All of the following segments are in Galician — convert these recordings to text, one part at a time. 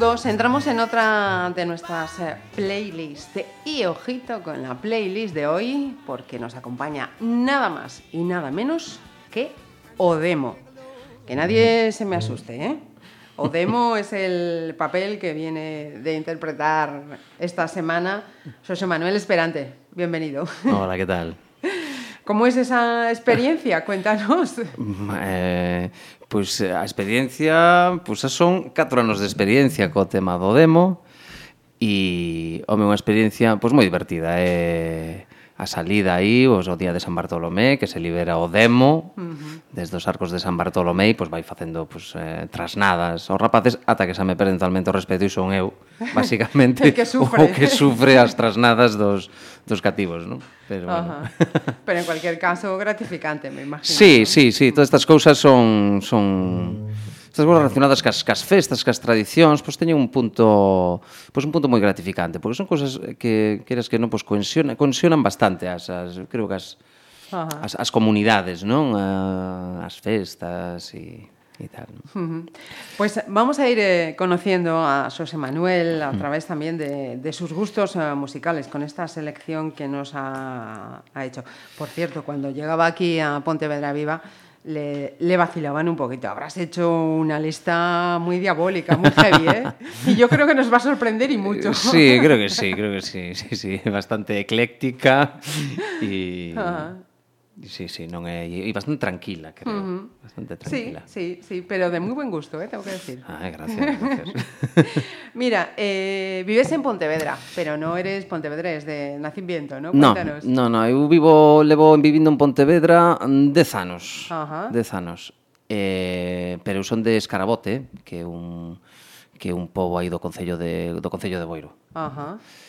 Entramos en otra de nuestras eh, playlists. Y ojito con la playlist de hoy, porque nos acompaña nada más y nada menos que Odemo. Que nadie se me asuste, ¿eh? Odemo es el papel que viene de interpretar esta semana José Manuel Esperante. Bienvenido. Hola, ¿qué tal? ¿Cómo es esa experiencia? Cuéntanos. Eh, Pois eh, a experiencia, pois son 4 anos de experiencia co tema do demo. E, home, unha experiencia pois moi divertida, é... Eh a salida aí, os o día de San Bartolomé, que se libera o demo uh -huh. desde os arcos de San Bartolomé e pois vai facendo pois, eh, trasnadas aos rapaces ata que xa me perden totalmente o respeto e son eu, basicamente, que sufre. o que sufre as trasnadas dos, dos cativos, non? Pero, bueno. Uh -huh. Pero en cualquier caso gratificante, me imagino. Sí, sí, sí, todas estas cousas son son mm estas cousas relacionadas cas, cas festas, cas tradicións, pois teñen un punto pois un punto moi gratificante, porque son cousas que queres que non pois cohesionan, cohesionan bastante as, as creo que as, as, as comunidades, non? As festas e e tal. ¿no? Pues pois vamos a ir eh, conociendo a José Manuel a través también de, de sus gustos eh, musicales con esta selección que nos ha, ha, hecho. Por cierto, cuando llegaba aquí a Pontevedra Viva, le, le vacilaban un poquito. Habrás hecho una lista muy diabólica, muy heavy, ¿eh? Y yo creo que nos va a sorprender y mucho. Sí, creo que sí, creo que sí, sí, sí, bastante ecléctica e Ajá. Sí, sí, non é... E bastante tranquila, creo. Uh -huh. Bastante tranquila. Sí, sí, sí, pero de moi buen gusto, eh, tengo que decir. Ah, eh, gracias, gracias. Mira, eh, vives en Pontevedra, pero non eres pontevedrés de nacimiento, ¿no? Cuéntanos. No, no, eu vivo, levo vivindo en Pontevedra mm, 10 anos. 10 uh -huh. anos. Eh, pero eu son de Escarabote, que é un que é un pobo aí do concello de do concello de Boiro. Ajá. Uh -huh.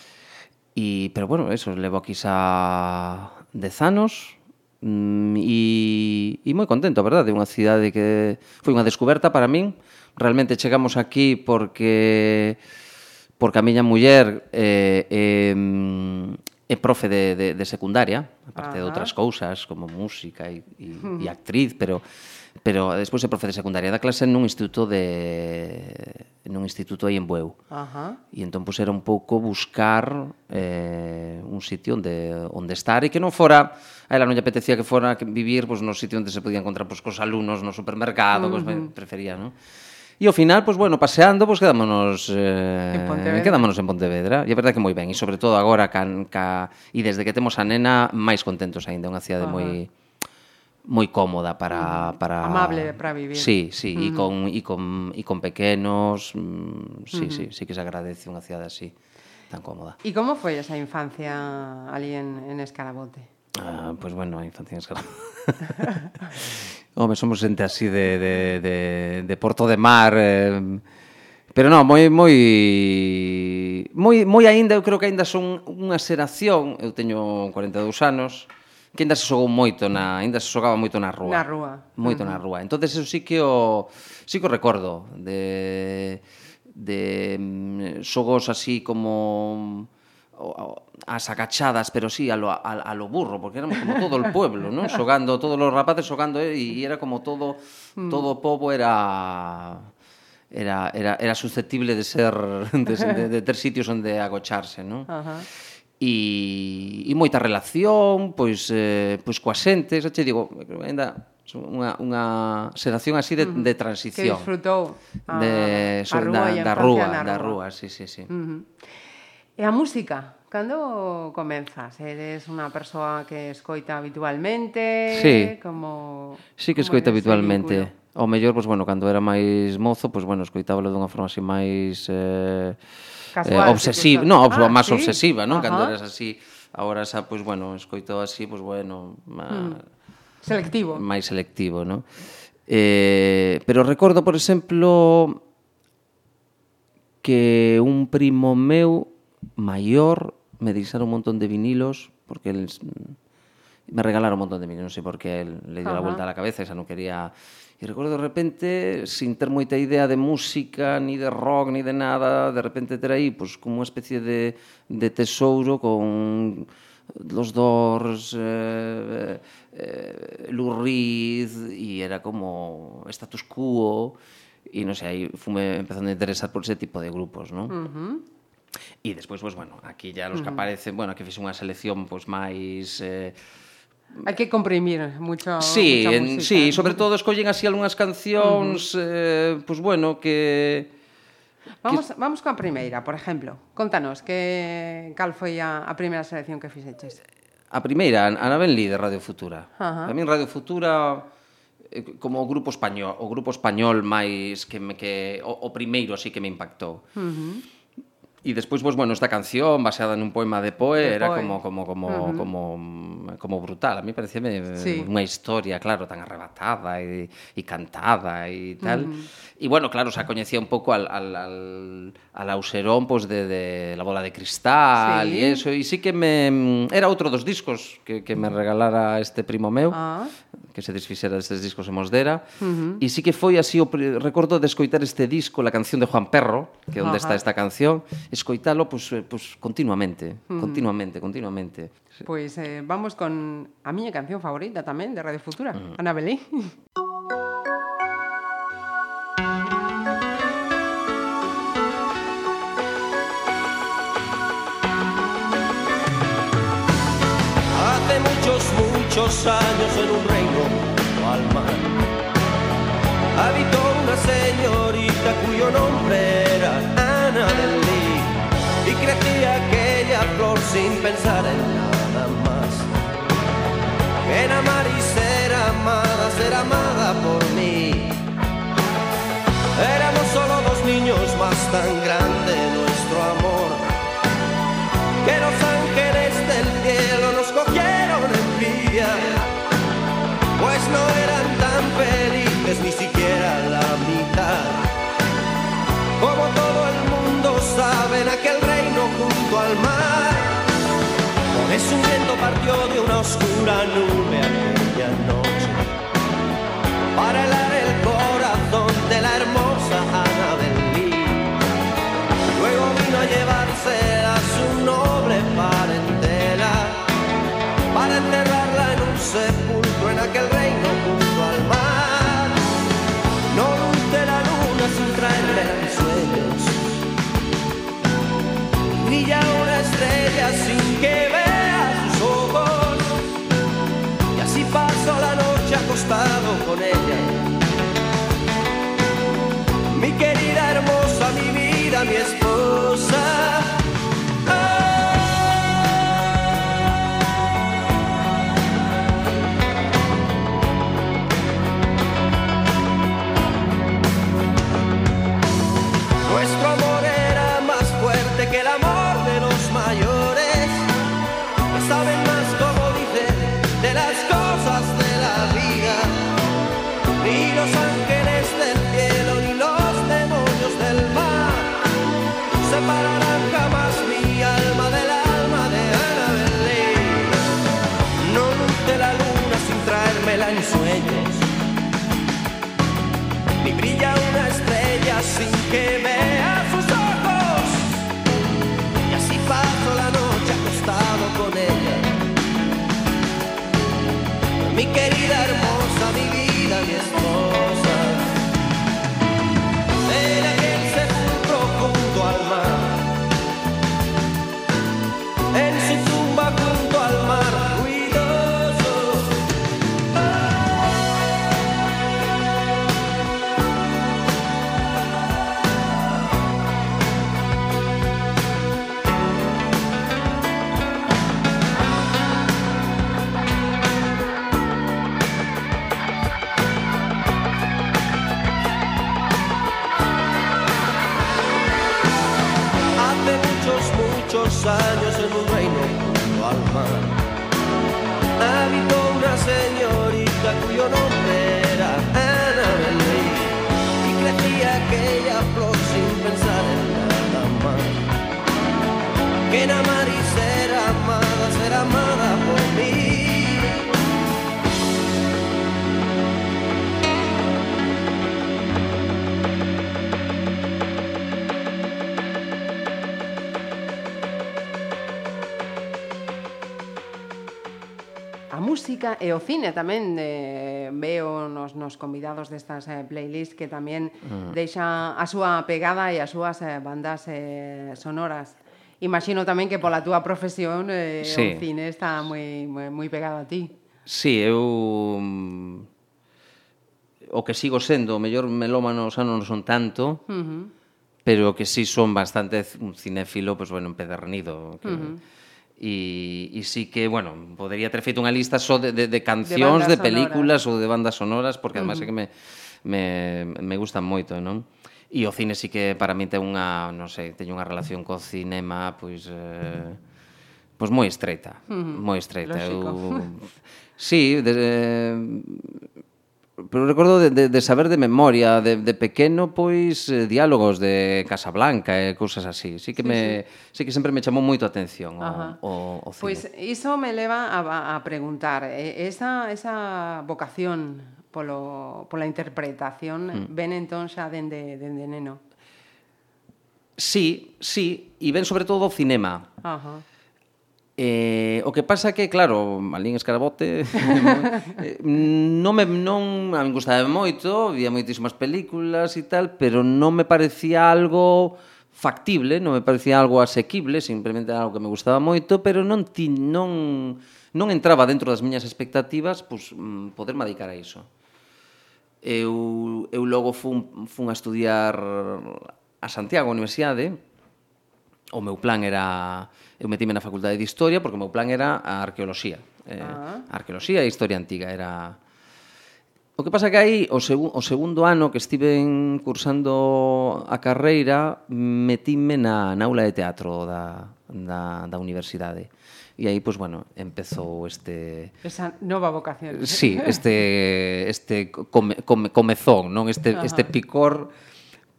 E pero bueno, eso levo aquí xa 10 anos Mm, e, e moi contento, verdade? Unha cidade que foi unha descoberta para min. Realmente chegamos aquí porque porque a miña muller é, eh, eh, mm, é profe de, de, de secundaria, aparte Ajá. de outras cousas, como música e, e, e actriz, pero pero despois é profe de secundaria da clase nun instituto de nun instituto aí en Bueu. Ajá. E entón pois era un pouco buscar eh, un sitio onde onde estar e que non fora, a ela non lle apetecía que fora que vivir pois no sitio onde se podía encontrar pois cos alumnos no supermercado, uh -huh. pois prefería, non? E ao final, pois bueno, paseando, pois quedámonos eh, en Pontevedra. quedámonos en Pontevedra. E é verdade que moi ben, e sobre todo agora can, ca, e desde que temos a nena máis contentos aínda, unha cidade Ajá. moi moi cómoda para mm, para amable para vivir. Sí, sí, uh -huh. e con e con e con pequenos, mm, sí, uh -huh. sí, sí que se agradece unha cidade así tan cómoda. E como foi esa infancia ali en en Escarabote? Ah, pois pues bueno, a infancia en Escarabote. Home, somos xente así de de de de Porto de Mar, eh, Pero non, moi moi moi moi aínda, eu creo que aínda son unha xeración, eu teño 42 anos que ainda se xogou moito na, ainda se xogaba moito na rúa. Na rúa. Moito uh -huh. na rúa. Entonces eso sí que o sí que o recordo de de mm, xogos así como as agachadas, pero sí a lo, a, a lo burro, porque éramos como todo el pueblo, ¿no? Xogando, todos os rapaces xogando, eh, e era como todo mm. todo o pobo era era era era susceptible de ser de, de, de ter sitios onde agocharse, ¿no? Ajá. Uh -huh e, e moita relación, pois, eh, pois coa xente, xa che digo, ainda unha, unha xeración así de, mm, de transición. Que disfrutou a, de, so, a rúa da, da rúa, da rúa, sí, sí, sí. Uh -huh. E a música? Cando comenzas? Eres unha persoa que escoita habitualmente? Sí, como, sí que escoita habitualmente. Ao mellor, pois, bueno, cando era máis mozo, pois, bueno, escoitábalo dunha forma así máis... Eh, Casual, eh, obsesiva, no, ah, máis sí? obsesiva, non? Ajá. Cando eras así, agora xa, pois, pues, bueno, escoito así, pois, pues, bueno, má... mm. selectivo. máis selectivo, non? Eh, pero recordo, por exemplo, que un primo meu maior me deixaron un montón de vinilos porque el, me regalaron un montón de vinilos, non sei por que le dio Ajá. la vuelta a la cabeza, esa non quería E recordo de repente, sin ter moita idea de música, ni de rock, ni de nada, de repente ter aí pois, como unha especie de, de tesouro con los Doors, eh, eh, Lou Reed, era como status quo, e non sei, aí fume empezando a interesar por ese tipo de grupos, non? Uh -huh. E despois, pues, bueno, aquí ya los uh -huh. que aparecen, bueno, aquí fixe unha selección pues, máis... Eh, Hai que comprimir mucho Sí, mucha música, en, sí, sobre todo escollen así algunhas cancións, uh -huh. eh, pois pues bueno, que Vamos, que... vamos coa primeira, por exemplo. Contanos, que cal foi a, a primeira selección que fixeches? A primeira, Ana Benlí, de Radio Futura. Uh -huh. Tamén Radio Futura eh, como o grupo español, o grupo español máis que me, que o, o primeiro así que me impactou. Uh -huh. E despois, pois, bueno, esta canción baseada nun poema de Poe de era Poe. como como como uh -huh. como como brutal. A mí pareceme sí. unha historia, claro, tan arrebatada e, e cantada e tal. Uh -huh. E bueno, claro, xa coñecía un pouco al al al al Auserón pois pues, de de La bola de cristal sí. e eso, e sí que me mm, era outro dos discos que que me regalara este primo meu. Ah. que se desfixera destes discos en Mosdera uh -huh. e sí que foi así o recordo de escoitar este disco, la canción de Juan Perro que é onde uh -huh. está esta canción escoitalo pues, eh, pues continuamente uh -huh. continuamente, continuamente Pois eh, vamos con a miña canción favorita tamén de Radio Futura, Ana Belén. Hace muchos, muchos años en un reino al mar habitó una señorita cuyo nombre sin pensar en nada más en amar y ser amada, ser amada por mí. Éramos solo dos niños más tan grande nuestro amor que los ángeles del cielo nos cogieron envidia, pues no eran tan felices ni siquiera la mitad. Como todo el mundo sabe, en aquel reino junto al mar, eso un viento partió de una oscura nube aquella noche. Para el con ella. Mi querida hermosa, mi vida, mi esposa. e o cine tamén eh, veo nos, nos convidados destas eh, playlists que tamén mm. deixa a súa pegada e as súas eh, bandas eh, sonoras. Imagino tamén que pola túa profesión eh, sí. o cine está moi, moi, moi pegado a ti. Sí, eu mm, o que sigo sendo, o mellor melómano xa non son tanto, uh -huh. pero que sí son bastante un cinéfilo, pues bueno, empedernido. Que... Uh -huh E, e sí que, bueno, podería ter feito unha lista só de, de, de cancións, de, de películas ou de bandas sonoras, porque además uh -huh. é que me, me, me gustan moito, non? E o cine sí que para mí ten unha, non sei, teño unha relación co cinema, pois... Eh, pois moi estreita, uh -huh. moi estreita. Lógico. Eu, sí, de, pero recordo de, de, de saber de memoria, de, de pequeno, pois, eh, diálogos de Casablanca e eh, cousas así. Sí que, sí, me, sí. sí que sempre me chamou moito a atención o, Ajá. o, o cine. Pois iso me leva a, a preguntar, eh, esa, esa vocación polo, pola interpretación mm. ven entón xa dende, dende neno? Sí, sí, e ven sobre todo o cinema. Ajá. Eh, o que pasa que, claro, Malín Escarabote eh, non me non a min gustaba moito, vía moitísimas películas e tal, pero non me parecía algo factible, non me parecía algo asequible, simplemente algo que me gustaba moito, pero non ti, non non entraba dentro das miñas expectativas, pois poderme dedicar a iso. Eu eu logo fun fun a estudiar a Santiago a Universidade. O meu plan era eu metime na facultade de Historia porque o meu plan era a arqueoloxía. Eh, ah. A arqueoloxía e a historia antiga era... O que pasa que aí, o, segu o segundo ano que estiven cursando a carreira, metime na, na aula de teatro da, da, da universidade. E aí, pois, pues, bueno, empezou este... Esa nova vocación. Sí, este, este come, come, comezón, non? Este, este picor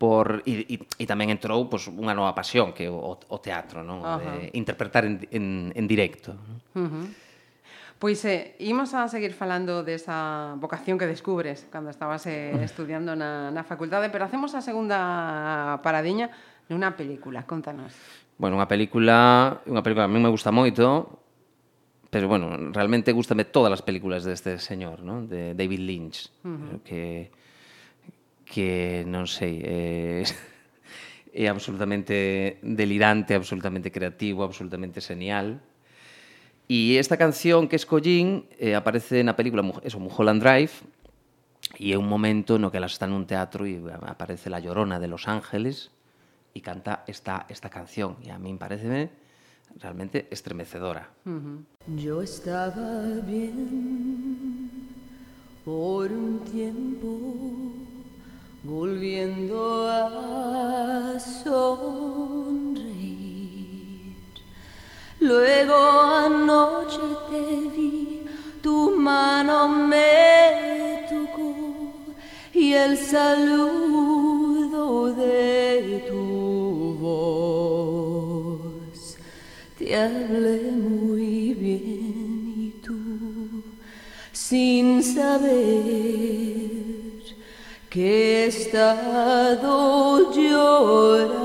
por e, e, e tamén entrou pois, unha nova pasión que é o, o teatro, non? Uh -huh. de interpretar en, en, en directo. Uh -huh. Pois eh, imos a seguir falando desa vocación que descubres cando estabas eh, estudiando na, na facultade, pero hacemos a segunda paradiña nunha película, contanos. Bueno, unha película, unha película a mí me gusta moito, pero bueno, realmente gustame todas as películas deste señor, ¿no? de David Lynch, uh -huh. que que non sei, é, é absolutamente delirante, absolutamente creativo, absolutamente genial. E esta canción que escollín eh, aparece na película eso, Mulholland Drive e é un momento no que elas están nun teatro e aparece la Llorona de Los Ángeles e canta esta, esta canción e a min pareceme realmente estremecedora. Yo estaba bien por un tiempo volviendo a sonreír. Luego anoche te vi, tu mano me tocó y el saludo de tu voz. Te hablé muy bien y tú, sin saber que estado llorando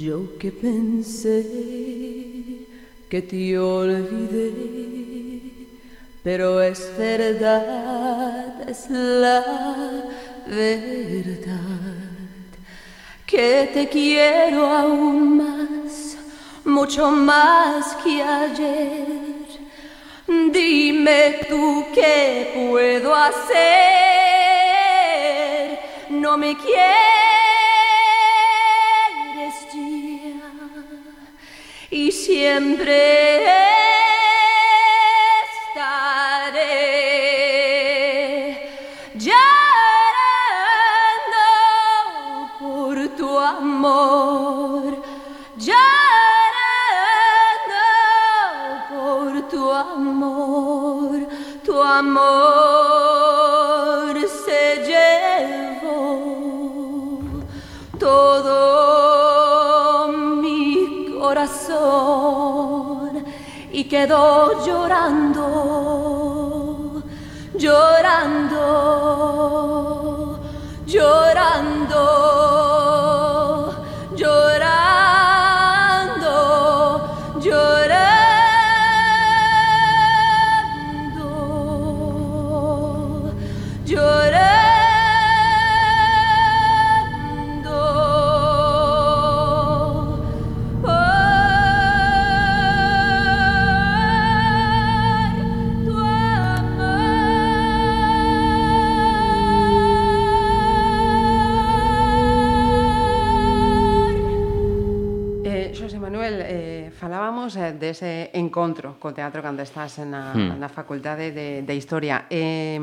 Yo que pensé que te olvidé, pero es verdad, es la verdad, que te quiero aún más, mucho más que ayer. Dime tú qué puedo hacer, no me quieres y siempre estaré llorando por tu amor, llorando por tu amor, tu amor quedó llorando, llorando, encontro co teatro cando estás na, hmm. na facultade de, de Historia. Eh,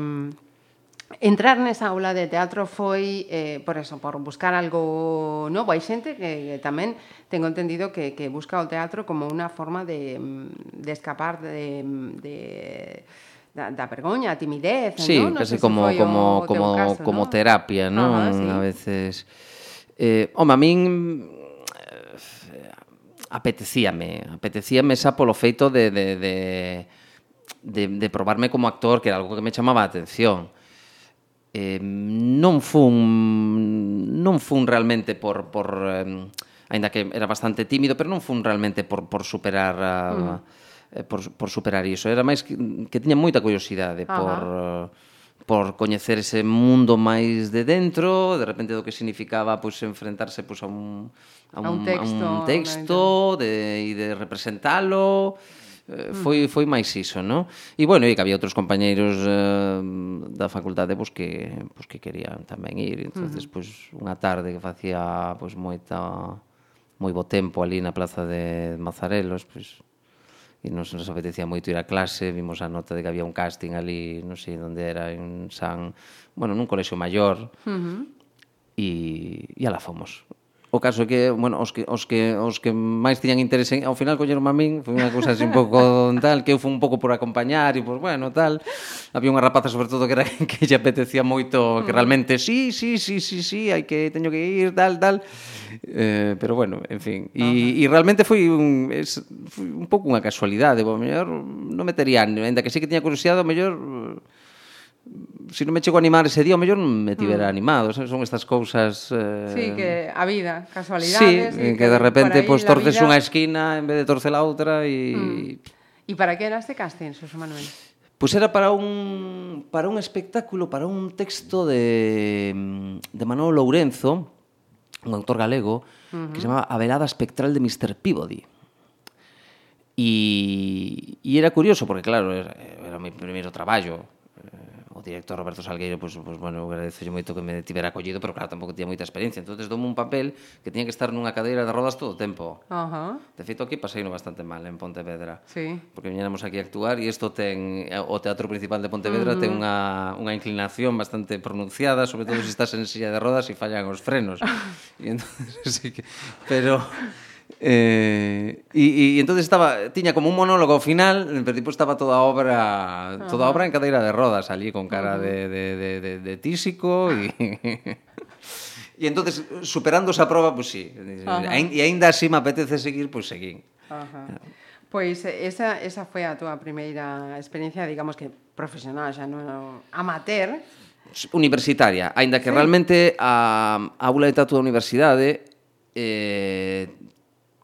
Entrar nesa aula de teatro foi eh, por eso, por buscar algo novo. Hai xente que, que tamén tengo entendido que, que busca o teatro como unha forma de, de escapar de, de da, da vergoña, a timidez, sí, ¿no? no casi como, si como, como, caso, como ¿no? terapia, ¿no? Ajá, sí. A veces... Eh, home, a min apetecíame, apetecíame xa polo feito de, de, de, de, de probarme como actor, que era algo que me chamaba a atención. Eh, non fun non fun realmente por por eh, aínda que era bastante tímido, pero non fun realmente por por superar a, mm. eh, por por superar iso, era máis que, que tiña moita curiosidade Ajá. por por coñecer ese mundo máis de dentro, de repente do que significaba pois enfrentarse pois a un a un, a un texto, a un texto de e de representalo eh, foi foi máis iso, non? E bueno, e que había outros compañeiros eh, da facultade pois que pois que querían tamén ir, entonces uh -huh. pois unha tarde que facía pois moita moi bo tempo ali na plaza de Mazarelos, pois e nos, nos apetecía moito ir a clase, vimos a nota de que había un casting ali, non sei onde era, en San, bueno, nun colexo maior, uh -huh. e, e ala fomos. O caso é que, bueno, os que, os que, os que máis tiñan interese, en, ao final colleron a min, foi unha cousa así un pouco tal, que eu fui un pouco por acompañar e, pois, pues, bueno, tal. Había unha rapaza, sobre todo, que, era, que lle apetecía moito, que mm. realmente, sí, sí, sí, sí, sí, hai que, teño que ir, tal, tal. Eh, pero, bueno, en fin. E, uh -huh. e realmente foi un, es, foi un pouco unha casualidade, bo, mellor non metería, ainda que sí que tiña curiosidade, o mellor se si non me chego a animar ese día, o mellor non me tivera mm. animado, sabes? son estas cousas... Eh... Sí, que a vida, casualidades... Sí, eh, que, que de repente pues, torces vida... unha esquina en vez de torcer a outra e... Mm. E para que era este casting, Xosé Manuel? Pois pues era para un, para un espectáculo, para un texto de, de Manolo Lourenzo, un autor galego, uh -huh. que se chamaba A velada espectral de Mr. Peabody. E, e era curioso, porque claro, era, era o meu primeiro traballo, director Roberto Salgueiro, pois, pois bueno, agradecelle moito que me tivera acollido, pero claro, tampouco tiña moita experiencia. Entonces dou un papel que tiña que estar nunha cadeira de rodas todo o tempo. Uh -huh. De feito, aquí paseino bastante mal en Pontevedra. Sí. Porque viñéramos aquí a actuar e isto ten o Teatro Principal de Pontevedra uh -huh. ten mm. unha, unha inclinación bastante pronunciada, sobre todo se estás en silla de rodas e fallan os frenos. e entonces, sí que... Pero Eh, e, e entonces estaba tiña como un monólogo ao final, pero tipo estaba toda a obra, toda a obra en cadeira de rodas ali con cara de de de de, de tísico e E entonces superando esa proba, pois pues, sí, e aínda así me apetece seguir, pois pues, seguín. Ajá. Pois esa, esa foi a túa primeira experiencia, digamos que profesional, xa non amateur. Universitaria, aínda que sí. realmente a, a aula de tatu da universidade eh,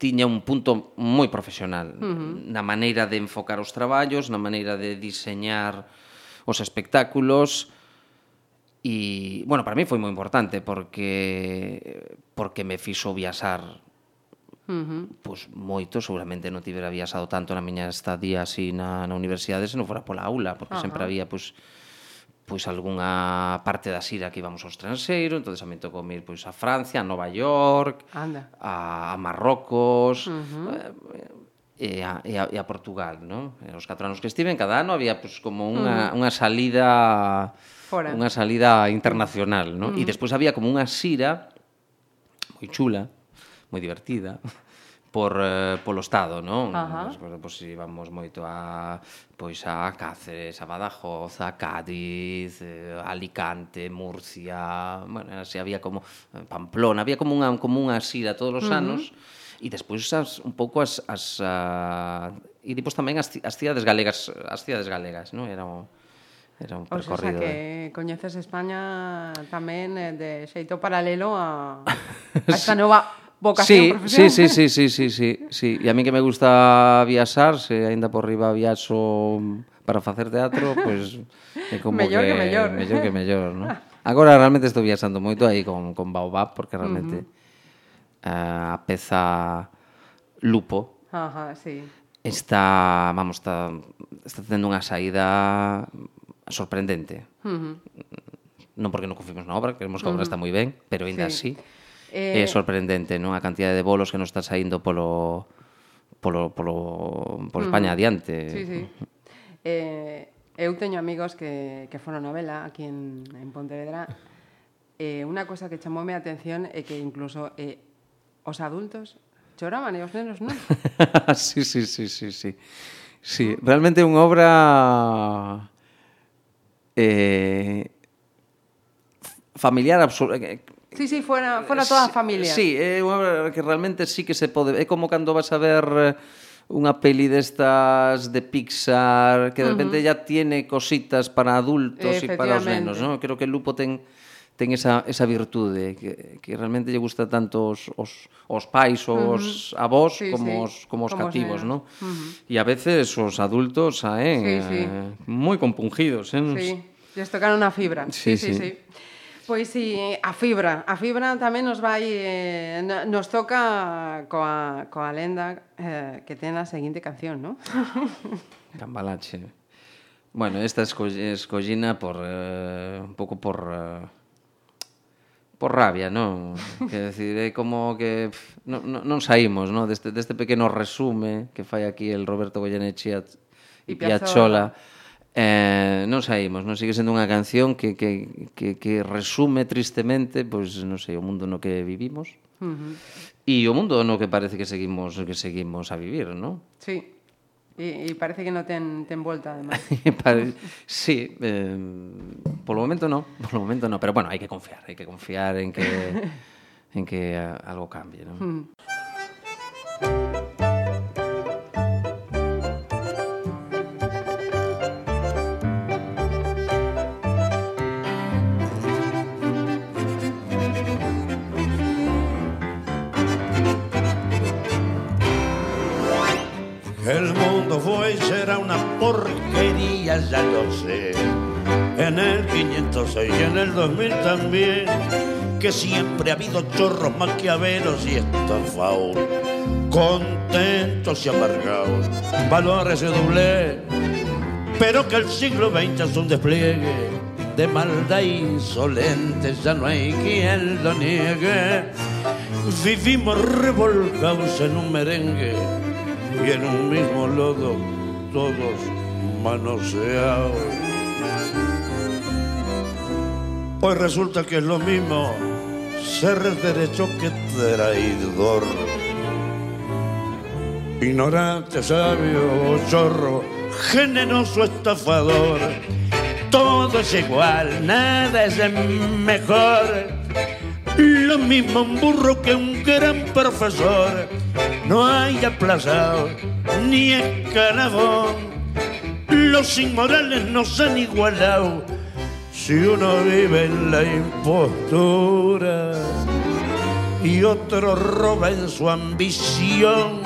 tiña un punto moi profesional uh -huh. na maneira de enfocar os traballos, na maneira de diseñar os espectáculos e, bueno, para mí foi moi importante porque porque me fixo viaxar Uh -huh. pois moito, seguramente non tivera viaxado tanto na miña estadía así na, na universidade se non fora pola aula, porque uh -huh. sempre había pois, pois algunha parte da xira que íbamos ao estranxeiro, entonces a mí tocou ir pois a Francia, a Nova York, Anda. a, a Marrocos, uh eh, -huh. E a, e, a, e a Portugal, non? E os catro anos que estive en cada ano había pois, como unha. Uh -huh. unha salida Fora. unha salida internacional, non? Uh -huh. E despois había como unha xira moi chula, moi divertida, por, eh, polo Estado, non? Ajá. Pois, pois íbamos moito a pois a Cáceres, a Badajoz, a Cádiz, eh, Alicante, Murcia, bueno, así había como eh, Pamplona, había como unha como unha xira todos os uh -huh. anos e despois as, un pouco as as a, e depois tamén as, as cidades galegas, as cidades galegas, non? Era un, era un pois percorrido. O sea, que eh. coñeces España tamén eh, de xeito paralelo a, a esta nova vocación sí, profesional. Sí, sí, sí, sí, sí, sí, E a mí que me gusta viaxar, se aínda por riba viaxo para facer teatro, pois pues, é como mellor que, que mellor. mellor que mellor, ¿no? Agora realmente estou viaxando moito aí con, con Baobab, porque realmente uh eh, -huh. a peza Lupo Ajá, sí. está, vamos, está, está tendo unha saída sorprendente. Uh -huh. Non porque non confimos na obra, creemos que a obra uh -huh. está moi ben, pero ainda sí. así Eh... É sorprendente, non? A cantidade de bolos que nos está saindo polo polo polo por España adiante. Sí, sí. Eh, eu teño amigos que, que foron novela aquí en, en Pontevedra. Eh, unha cosa que chamoume a atención é que incluso eh, os adultos choraban e os nenos non. sí, sí, sí, sí, sí. Sí, realmente é unha obra eh, familiar eh, Sí, sí, fora, fora eh, toda a familia. Sí, é unha que realmente sí que se pode... É como cando vas a ver eh, unha peli destas de Pixar que de repente uh -huh. ya tiene cositas para adultos e para os nenos, ¿no? Creo que Lupo ten ten esa, esa virtude que, que realmente lle gusta tanto os, os, os pais ou os uh -huh. avós sí, como, sí. Os, como os como cativos, ¿no? Uh -huh. E a veces os adultos saen sí, sí. eh, moi compungidos, eh? Sí, les tocaron a fibra. Sí, sí, sí. sí. sí. Pois si, sí, a fibra, a fibra tamén nos vai eh, nos toca coa, coa lenda eh, que ten a seguinte canción, ¿no? Cambalache. Bueno, esta escollina por eh, un pouco por eh, por rabia, non? Que decir, é como que pff, non, non, non saímos, non? Deste, deste pequeno resume que fai aquí el Roberto Goyenechea e Piazzola, Piazzola Eh, non saímos, non sigue sendo unha canción que, que, que, que resume tristemente pois, non sei, o mundo no que vivimos uh -huh. e o mundo no que parece que seguimos que seguimos a vivir, non? Sí. E, e parece que non ten, ten volta, además. Pare... sí, eh, polo momento non, polo momento non, pero bueno, hai que confiar, hai que confiar en que, en que algo cambie, non? Uh -huh. Porquería, ya lo sé. En el 506 y en el 2000 también. Que siempre ha habido chorros maquiaveros y estafados. Contentos y amargados. Valores de doble. Pero que el siglo XX es un despliegue de maldad insolente, ya no hay quien lo niegue. Vivimos revolcados en un merengue y en un mismo lodo, todos manoseados. Hoy resulta que es lo mismo ser derecho que traidor. Ignorante, sabio, chorro, generoso, estafador. Todo es igual, nada es mejor. Lo mismo un burro que un gran profesor. No hay aplazado ni escalafón. Los inmorales nos han igualado. Si uno vive en la impostura y otro roba en su ambición,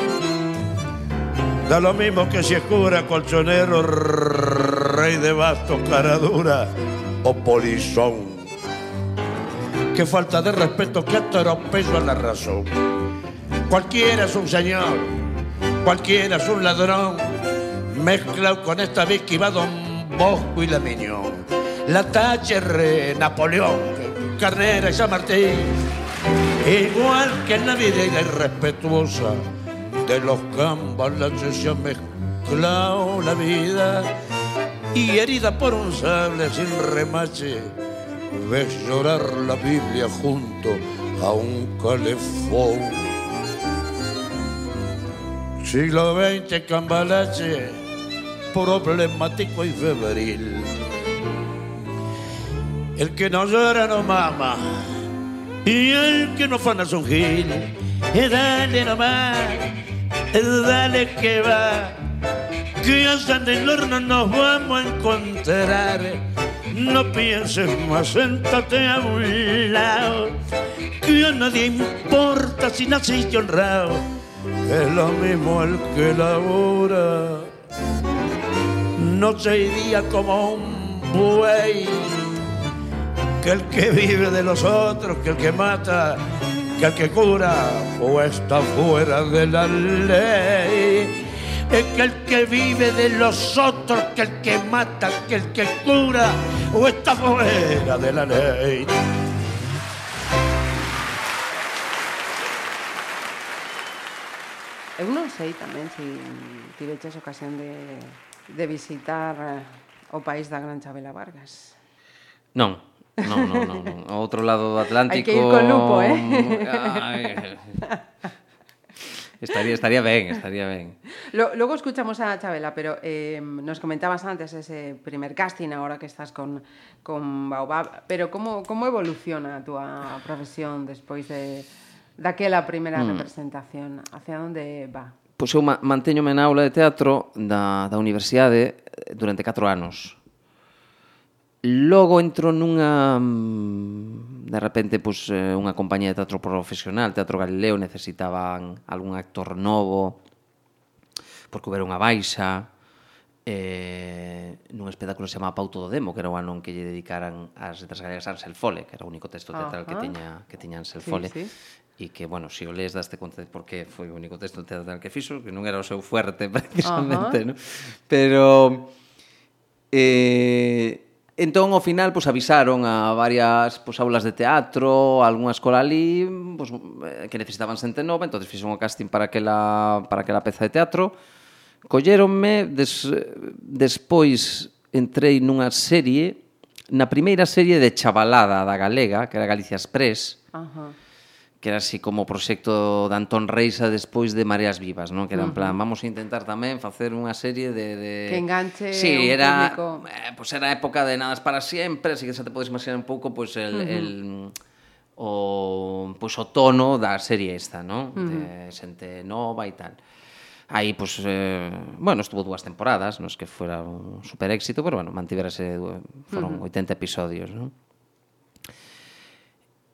da lo mismo que si es cura, colchonero, rey de bastos, cara dura o polizón. Qué falta de respeto, qué atropello a la razón. Cualquiera es un señor, cualquiera es un ladrón, mezclado con esta vez que va Don Bosco y la Miñón. la Thatcher, Napoleón, Carnera y San Martín. Igual que en la vida irrespetuosa de los la se ha mezclado la vida y herida por un sable sin remache, ves llorar la Biblia junto a un calefón. Siglo XX, cambalache, problemático y febril. El que no llora no mama, y el que no fana es un gil. Y dale nomás, dale que va, que allá en el horno nos vamos a encontrar. No pienses más, séntate a un lado, que a nadie importa si naciste honrado. Es lo mismo el que labora, noche y día como un buey que el que vive de los otros, que el que mata, que el que cura o está fuera de la ley. Es que el que vive de los otros, que el que mata, que el que cura o está fuera de la ley. Eu non sei tamén se tiveches ocasión de, de visitar eh, o país da Gran Chabela Vargas. Non, non, non, non, non. O outro lado do Atlántico... Hai que ir con lupo, eh? Ay, estaría, estaría ben, estaría ben. Lo, logo escuchamos a Chabela, pero eh, nos comentabas antes ese primer casting, ahora que estás con, con Baobab, pero como, como evoluciona a ah, túa profesión despois de daquela primeira mm. representación? Hacia onde va? Pois eu manteñome na aula de teatro da, da universidade eh, durante 4 anos. Logo entro nunha mm, de repente pois eh, unha compañía de teatro profesional, Teatro Galileo necesitaban algún actor novo porque houbera unha baixa eh, nun espectáculo se chamaba Pauto do Demo, que era o ano en que lle dedicaran as letras galegas a Ansel Fole, que era o único texto teatral que tiña que tiña Ansel sí, Fole. Sí e que, bueno, se si o lees daste conta de porque foi o único texto teatral que fixo, que non era o seu fuerte precisamente, uh -huh. no? pero eh, entón ao final pois avisaron a varias pois aulas de teatro, a algunha escola ali, pois eh, que necesitaban xente nova, entonces fixeron o casting para aquela para aquela peza de teatro. Colléronme, des, despois entrei nunha serie, na primeira serie de chavalada da Galega, que era Galicia Express. Uh -huh que era así como o proxecto de Antón Reisa despois de Mareas Vivas, non? Que era en plan, vamos a intentar tamén facer unha serie de... de... Que enganche sí, un era, público. Eh, pois pues era época de Nadas para Siempre, así que xa te podes imaginar un pouco pois pues, el, uh -huh. el o, pois, pues, o tono da serie esta, non? Uh -huh. De xente nova e tal. Aí, pois, pues, eh, bueno, estuvo dúas temporadas, non es que fuera un super éxito, pero, bueno, mantiverase, foron uh -huh. 80 episodios, non?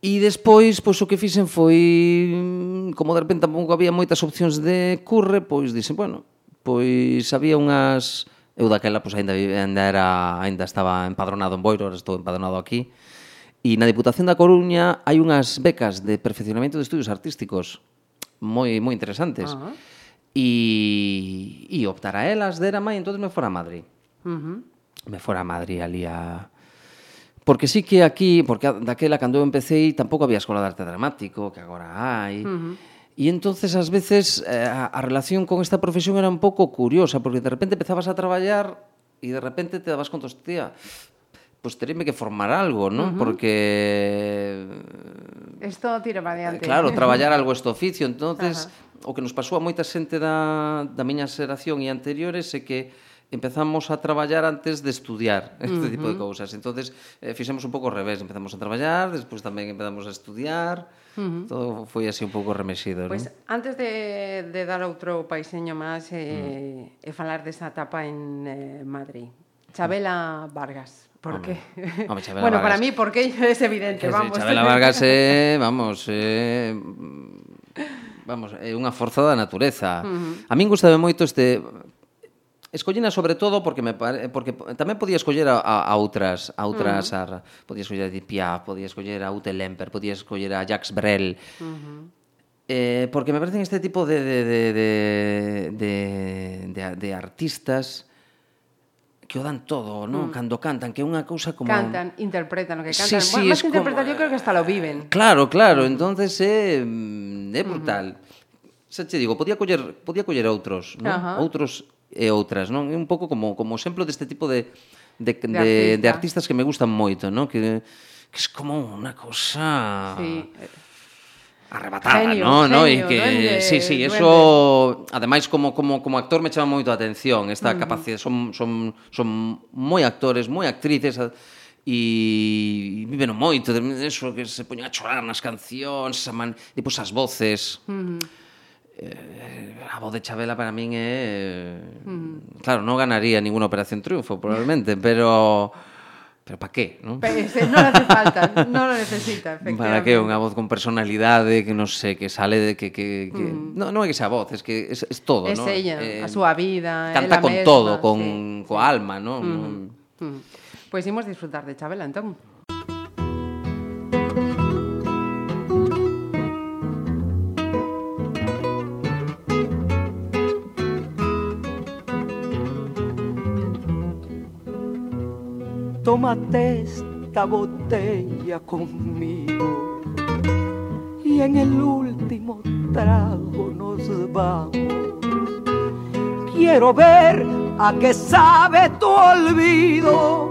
E despois, pois o que fixen foi, como de repente tampouco había moitas opcións de curre, pois dixen, bueno, pois había unhas eu daquela pois aínda ainda era aínda estaba empadronado en Boiro, estou empadronado aquí. E na Diputación da Coruña hai unhas becas de perfeccionamento de estudios artísticos moi moi interesantes. Uh -huh. E, e optar a elas dera mai, entón me fora a Madrid. Uh -huh. Me fora a Madrid ali a Porque sí que aquí, porque daquela cando eu empecé tampouco había escola de arte dramático, que agora hai. Uh -huh. E entonces ás veces eh, a, a relación con esta profesión era un pouco curiosa, porque de repente empezabas a traballar e de repente te dabas conta, hostia, pues teréme que formar algo, ¿no? Uh -huh. Porque... Eh, Esto tira para adiante. Eh, claro, traballar algo este oficio. entonces uh -huh. o que nos pasou a moita xente da, da miña xeración e anteriores é que empezamos a traballar antes de estudiar este uh -huh. tipo de cousas. Entonces, eh, fixemos un pouco ao revés, empezamos a traballar, despois tamén empezamos a estudiar, uh -huh. todo foi así un pouco remexido, Pois pues, ¿no? antes de de dar outro paiseño máis eh, uh -huh. e falar desa etapa en eh, Madrid. Chabela Vargas. ¿Por qué? Hombre, bueno, Vargas. para mí, ¿por qué? Es evidente, vamos. Chabela Vargas é, eh, vamos, eh, vamos, é eh, unha forza da natureza. Uh -huh. A min gustaba moito este escollina sobre todo porque me pare... porque tamén podía escoller a, a, a outras a outras uh -huh. a, podía escoller a Edith Piaf, podía escoller a Ute Lemper, podía escoller a Jacques Brel. Uh -huh. Eh, porque me parecen este tipo de, de, de, de, de, de, de artistas que o dan todo, non? Mm. Cando cantan, que é unha cousa como... Cantan, interpretan o que cantan. Sí, sí, bueno, máis que interpretan, como... yo creo que hasta lo viven. Claro, claro, entonces é, eh, é brutal. Uh -huh. Xa te digo, podía coller, podía coller outros, non? Uh -huh. Outros e outras, non? É un pouco como como exemplo deste tipo de de, de, de, artista. de artistas que me gustan moito, non? Que que es como unha cosa sí. arrebatada, genio, ¿no? Genio, ¿no? E que duende, sí, sí, eso duende. ademais como como como actor me chama moito a atención esta mm. capacidade, son son son moi actores, moi actrices e viven moito, de eso que se poñen a chorar nas cancións, a man, e pois as voces. Mm Eh, a voz de Chabela para min é mm. claro, non ganaría ninguna operación triunfo probablemente, pero pero para qué, non? Pese, non hace falta, non lo necesita, efectivamente. Para que unha voz con personalidade que non sei, que sale de que que, que... Mm. non, non é que sea voz, es que es, es todo, es ¿no? ella, eh, a súa vida, canta con mesma, todo, con sí, coa alma, ¿no? Mm. Mm. Pois imos disfrutar de Chabela entón. Tómate esta botella conmigo y en el último trago nos vamos. Quiero ver a qué sabe tu olvido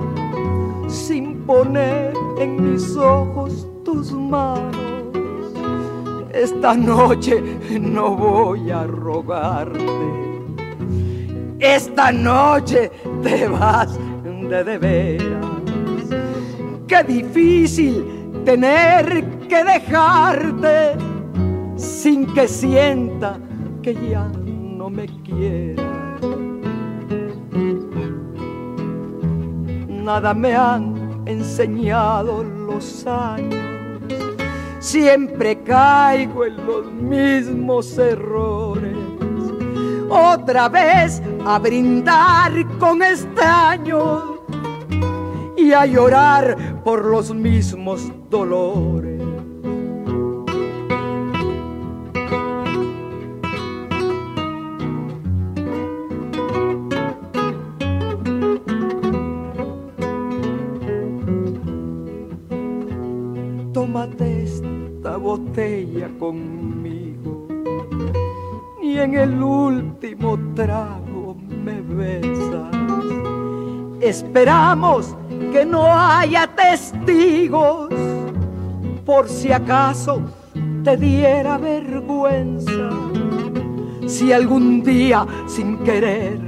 sin poner en mis ojos tus manos. Esta noche no voy a rogarte. Esta noche te vas de veras. Qué difícil tener que dejarte sin que sienta que ya no me quieras. Nada me han enseñado los años. Siempre caigo en los mismos errores otra vez a brindar con extraños y a llorar por los mismos dolores. Tómate esta botella conmigo y en el último trago me besas. Esperamos que no haya testigos por si acaso te diera vergüenza. Si algún día sin querer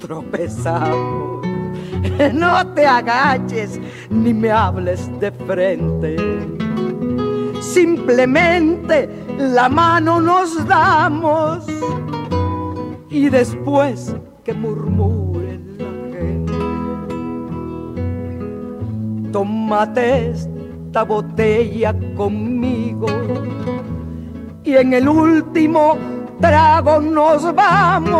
tropezamos, no te agaches ni me hables de frente. Simplemente la mano nos damos y después que murmure Tómate esta botella conmigo y en el último trago nos vamos.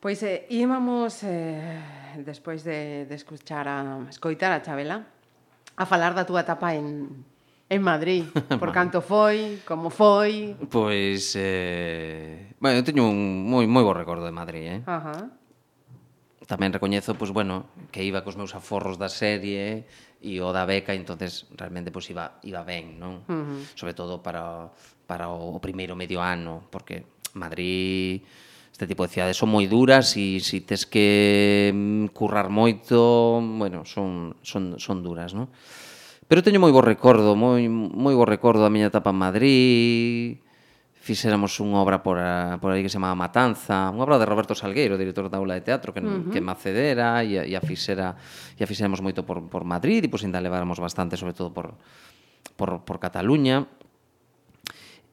Pois eh, íbamos eh, despois de, de escuchar a escoitar a Chabela a falar da túa etapa en en Madrid, por canto foi, como foi. Pois eh... Bueno, eu teño un moi moi bo recordo de Madrid, eh? Ajá. tamén recoñezo, pois, bueno, que iba cos meus aforros da serie e o da beca, entonces realmente pois, iba, iba ben, non? Uh -huh. Sobre todo para, para o primeiro medio ano, porque Madrid este tipo de cidades son moi duras e se si tes que mm, currar moito, bueno, son, son, son duras, non? Pero teño moi bo recordo, moi, moi bo recordo da miña etapa en Madrid, fixéramos unha obra por, a, por aí que se chamaba Matanza, unha obra de Roberto Salgueiro, director da aula de teatro, que, uh -huh. que me acedera e, e a fixera, e a fixéramos moito por, por Madrid e pois ainda leváramos bastante, sobre todo por, por, por Cataluña.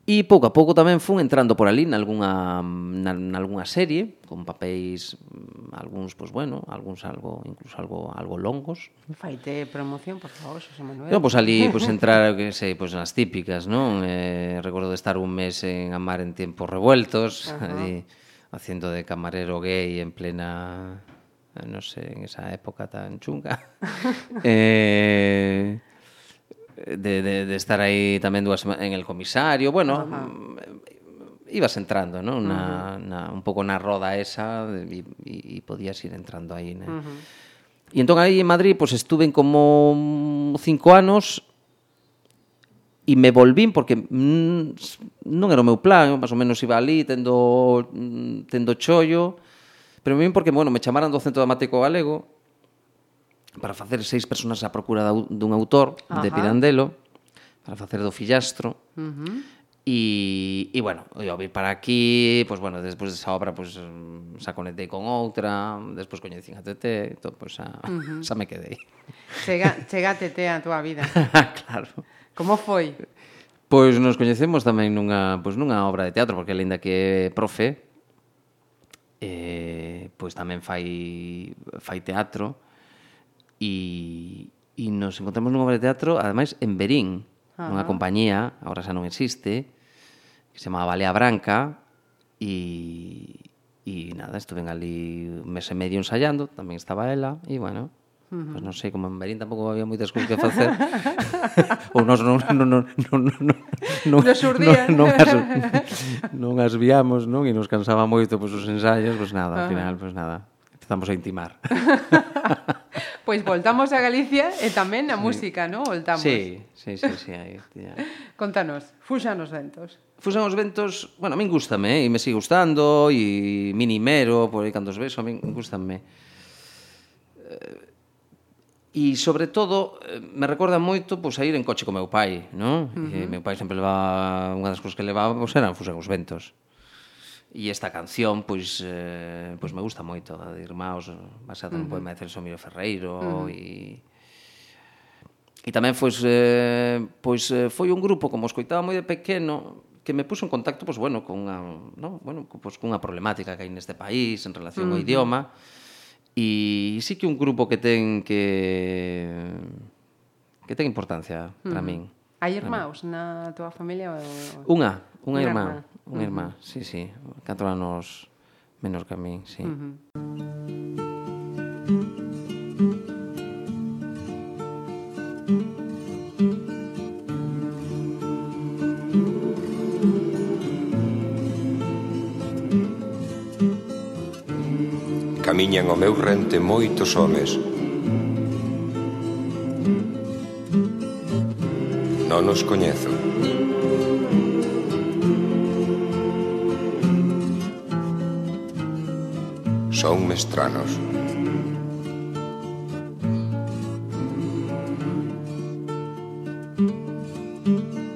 E pouco a pouco tamén fun entrando por ali nalgúna, na, nalgúna serie, con papéis, mm, algúns, pois bueno, algúns algo, incluso algo algo longos. Faite promoción, por favor, José Manuel. No, pois ali, pois entrar, que sei, pois nas típicas, non? Eh, recordo de estar un mes en Amar en tiempos revueltos, ali, haciendo de camarero gay en plena, non sei, en esa época tan chunga. eh, de, de, de estar aí tamén dúas en el comisario, bueno, Ajá. Mm, ibas entrando, ¿no? Na, na, un pouco na roda esa e, e podías ir entrando aí, né? Uh -huh. E entón aí en Madrid pois pues, estuve como cinco anos e me volvín porque mm, non era o meu plan, máis ou menos iba ali tendo mm, tendo chollo, pero me vin porque bueno, me chamaran do Centro Dramático Galego para facer seis personas á procura dun autor Ajá. de Pirandelo para facer do Fillastro. Uh -huh. E, e bueno, eu vi para aquí, pois pues, bueno, despois desa obra pois pues, mm, xa conectei con outra, despois coñecín a Tete, todo, pois pues, xa, uh -huh. xa me quedei. Chega, chega Tete a túa vida. claro. Como foi? Pois nos coñecemos tamén nunha, pois nunha obra de teatro, porque aínda que é profe, eh, pois tamén fai, fai teatro, e, e nos encontramos nunha obra de teatro, ademais, en Berín, uh -huh. unha compañía, agora xa non existe, que se chamaba Balea Branca, e, e nada, estuve ali un mes e medio ensayando, tamén estaba ela, e bueno, Uh -huh. Pues non sei, como en Berín tampouco había moitas cousas que facer. Ou nos non non non non non non nos non, non, as, non as viamos, non? E nos cansaba moito pois pues, os ensaios, pois pues, nada, uh -huh. ao final, pois pues, nada. Empezamos a intimar. Pois voltamos a Galicia e tamén a sí. música, non? Voltamos. Sí, sí, sí, sí. Aí, tía. Contanos, fuxan os ventos. Fuxan os ventos, bueno, a min gustame, eh? e me sigue gustando, e minimero, por aí cando os beso, a min gustame. Eh, e, sobre todo, eh, me recorda moito pois, a ir en coche co meu pai, non? Uh -huh. E meu pai sempre levaba, unha das cousas que levaba, pois, eran fuxan os ventos. E esta canción, pois, eh, pois me gusta moito, a de Irmãos, basada uh -huh. no poema de Celso Miro Ferreiro, uh -huh. e... E tamén pois eh, pois, eh, foi un grupo, como escoitaba moi de pequeno, que me puso en contacto, pois, bueno, con unha, no? bueno, pois, cunha problemática que hai neste país en relación uh -huh. ao idioma, e sí que un grupo que ten que que ten importancia para uh -huh. min. Hai irmãos na tua familia? Ou... Unha, unha irmá unha irmá, uh -huh. sí, sí, 4 anos menos que a min, sí. Uh -huh. Camiñan o meu rente moitos homes Non os coñezo son mestranos.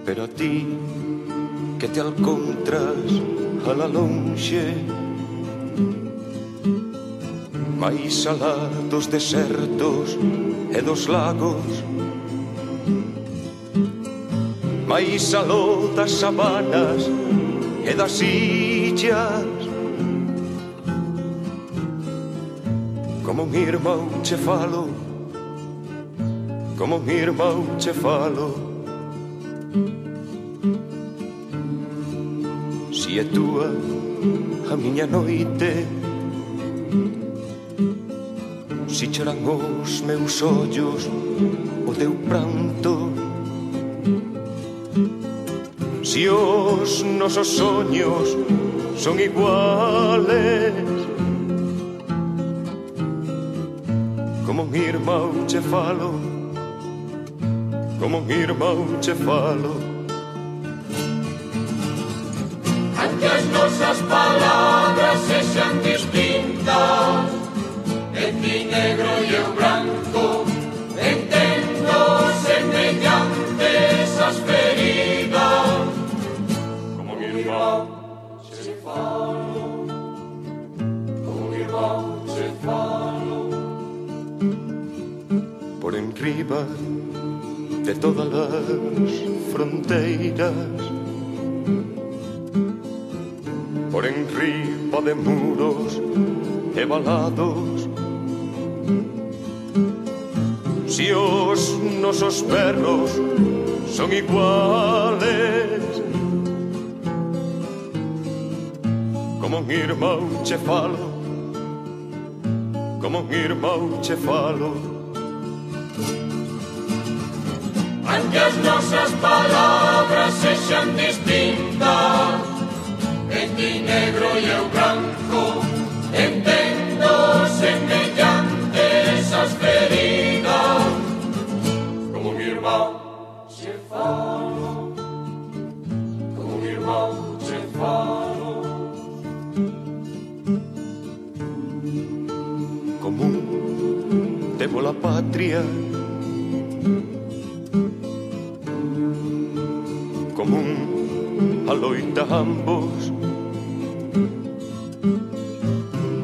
Pero a ti que te alcontras a la lonxe Mais alá dos desertos e dos lagos Mais aló das sabanas e das illas Como un irmão che falo. Como un irmão che falo. Si é túa a miña noite. Si choran os meus ollos o teu pranto. Si os nosos soños son iguales un irmão che falo Como un irmão che falo. arriba de todas as fronteiras Por enriba de muros e balados Si os nosos perros son iguales Como un irmão che falo Como un irmão che falo Aunque as nosas palabras sexan distintas. Ti negro e eu branco Entendo semellantes as feridas. Como mi irmão se falo Como mi irmão se falo común temo la patria de ambos.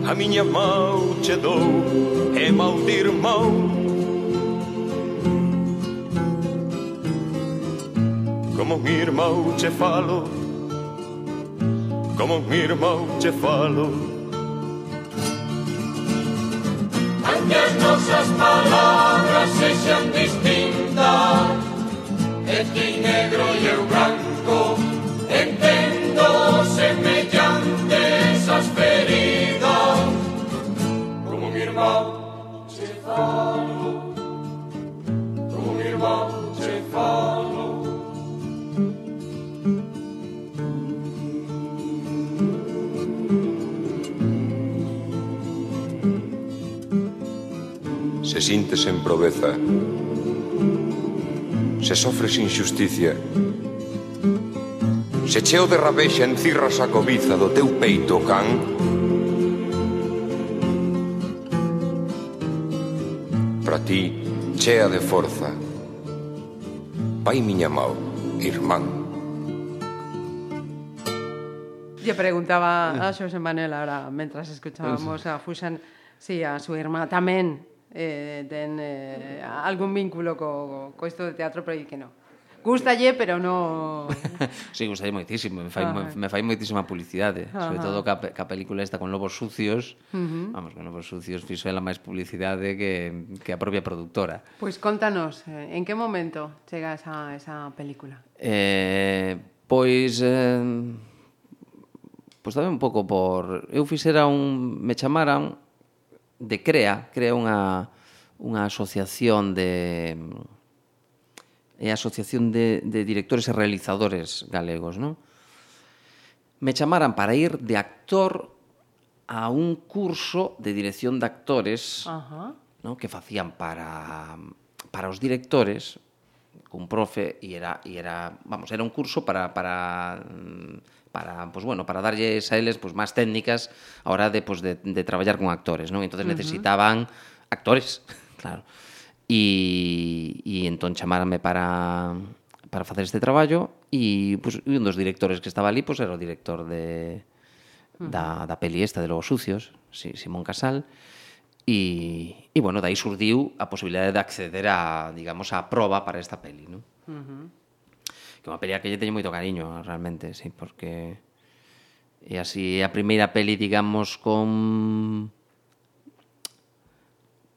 A miña mão che dou e mau de irmão Como un irmão che falo Como un irmão che falo A que as nosas palabras sexan distintas E ti negro e eu branco sintes en proveza, se sofres injusticia, se cheo de rabexa encirras a cobiza do teu peito can, para ti, chea de forza, pai miña mau, irmán, Lle preguntaba a eh. Xosé Manel ahora, mentras escuchábamos a Fuxan, si sí, a súa irmá tamén eh, ten eh, algún vínculo co, co isto de teatro, pero que non. Gustalle, pero no... sí, gustalle moitísimo, me fai, ah, me fai moitísima publicidade, ah, sobre todo ca, ca película esta con Lobos Sucios, uh -huh. vamos, con Lobos Sucios fixo ela máis publicidade que, que a propia productora. Pois pues contanos, eh, en que momento chegas a esa película? Eh, pois... Eh, pois tamén un pouco por... Eu fixera un... Me chamaran de CREA, CREA unha, unha asociación de é a Asociación de, de Directores e Realizadores Galegos, non? Me chamaran para ir de actor a un curso de dirección de actores Ajá. ¿no? non? que facían para, para os directores cun profe e era, e era vamos, era un curso para, para mm, para, pues bueno, para darlles a eles pues, máis técnicas a hora de, pues, de, de traballar con actores, non? Entón necesitaban uh -huh. actores, claro. E, e entón chamáranme para, para facer este traballo e pues, un dos directores que estaba ali pues, era o director de, da, da peli esta de Lobos Sucios, si, Simón Casal, e, e bueno, dai surdiu a posibilidade de acceder a, digamos, a proba para esta peli, non? Uh -huh unha a que lle teño moito cariño, realmente, sí, porque e así a primeira peli, digamos, con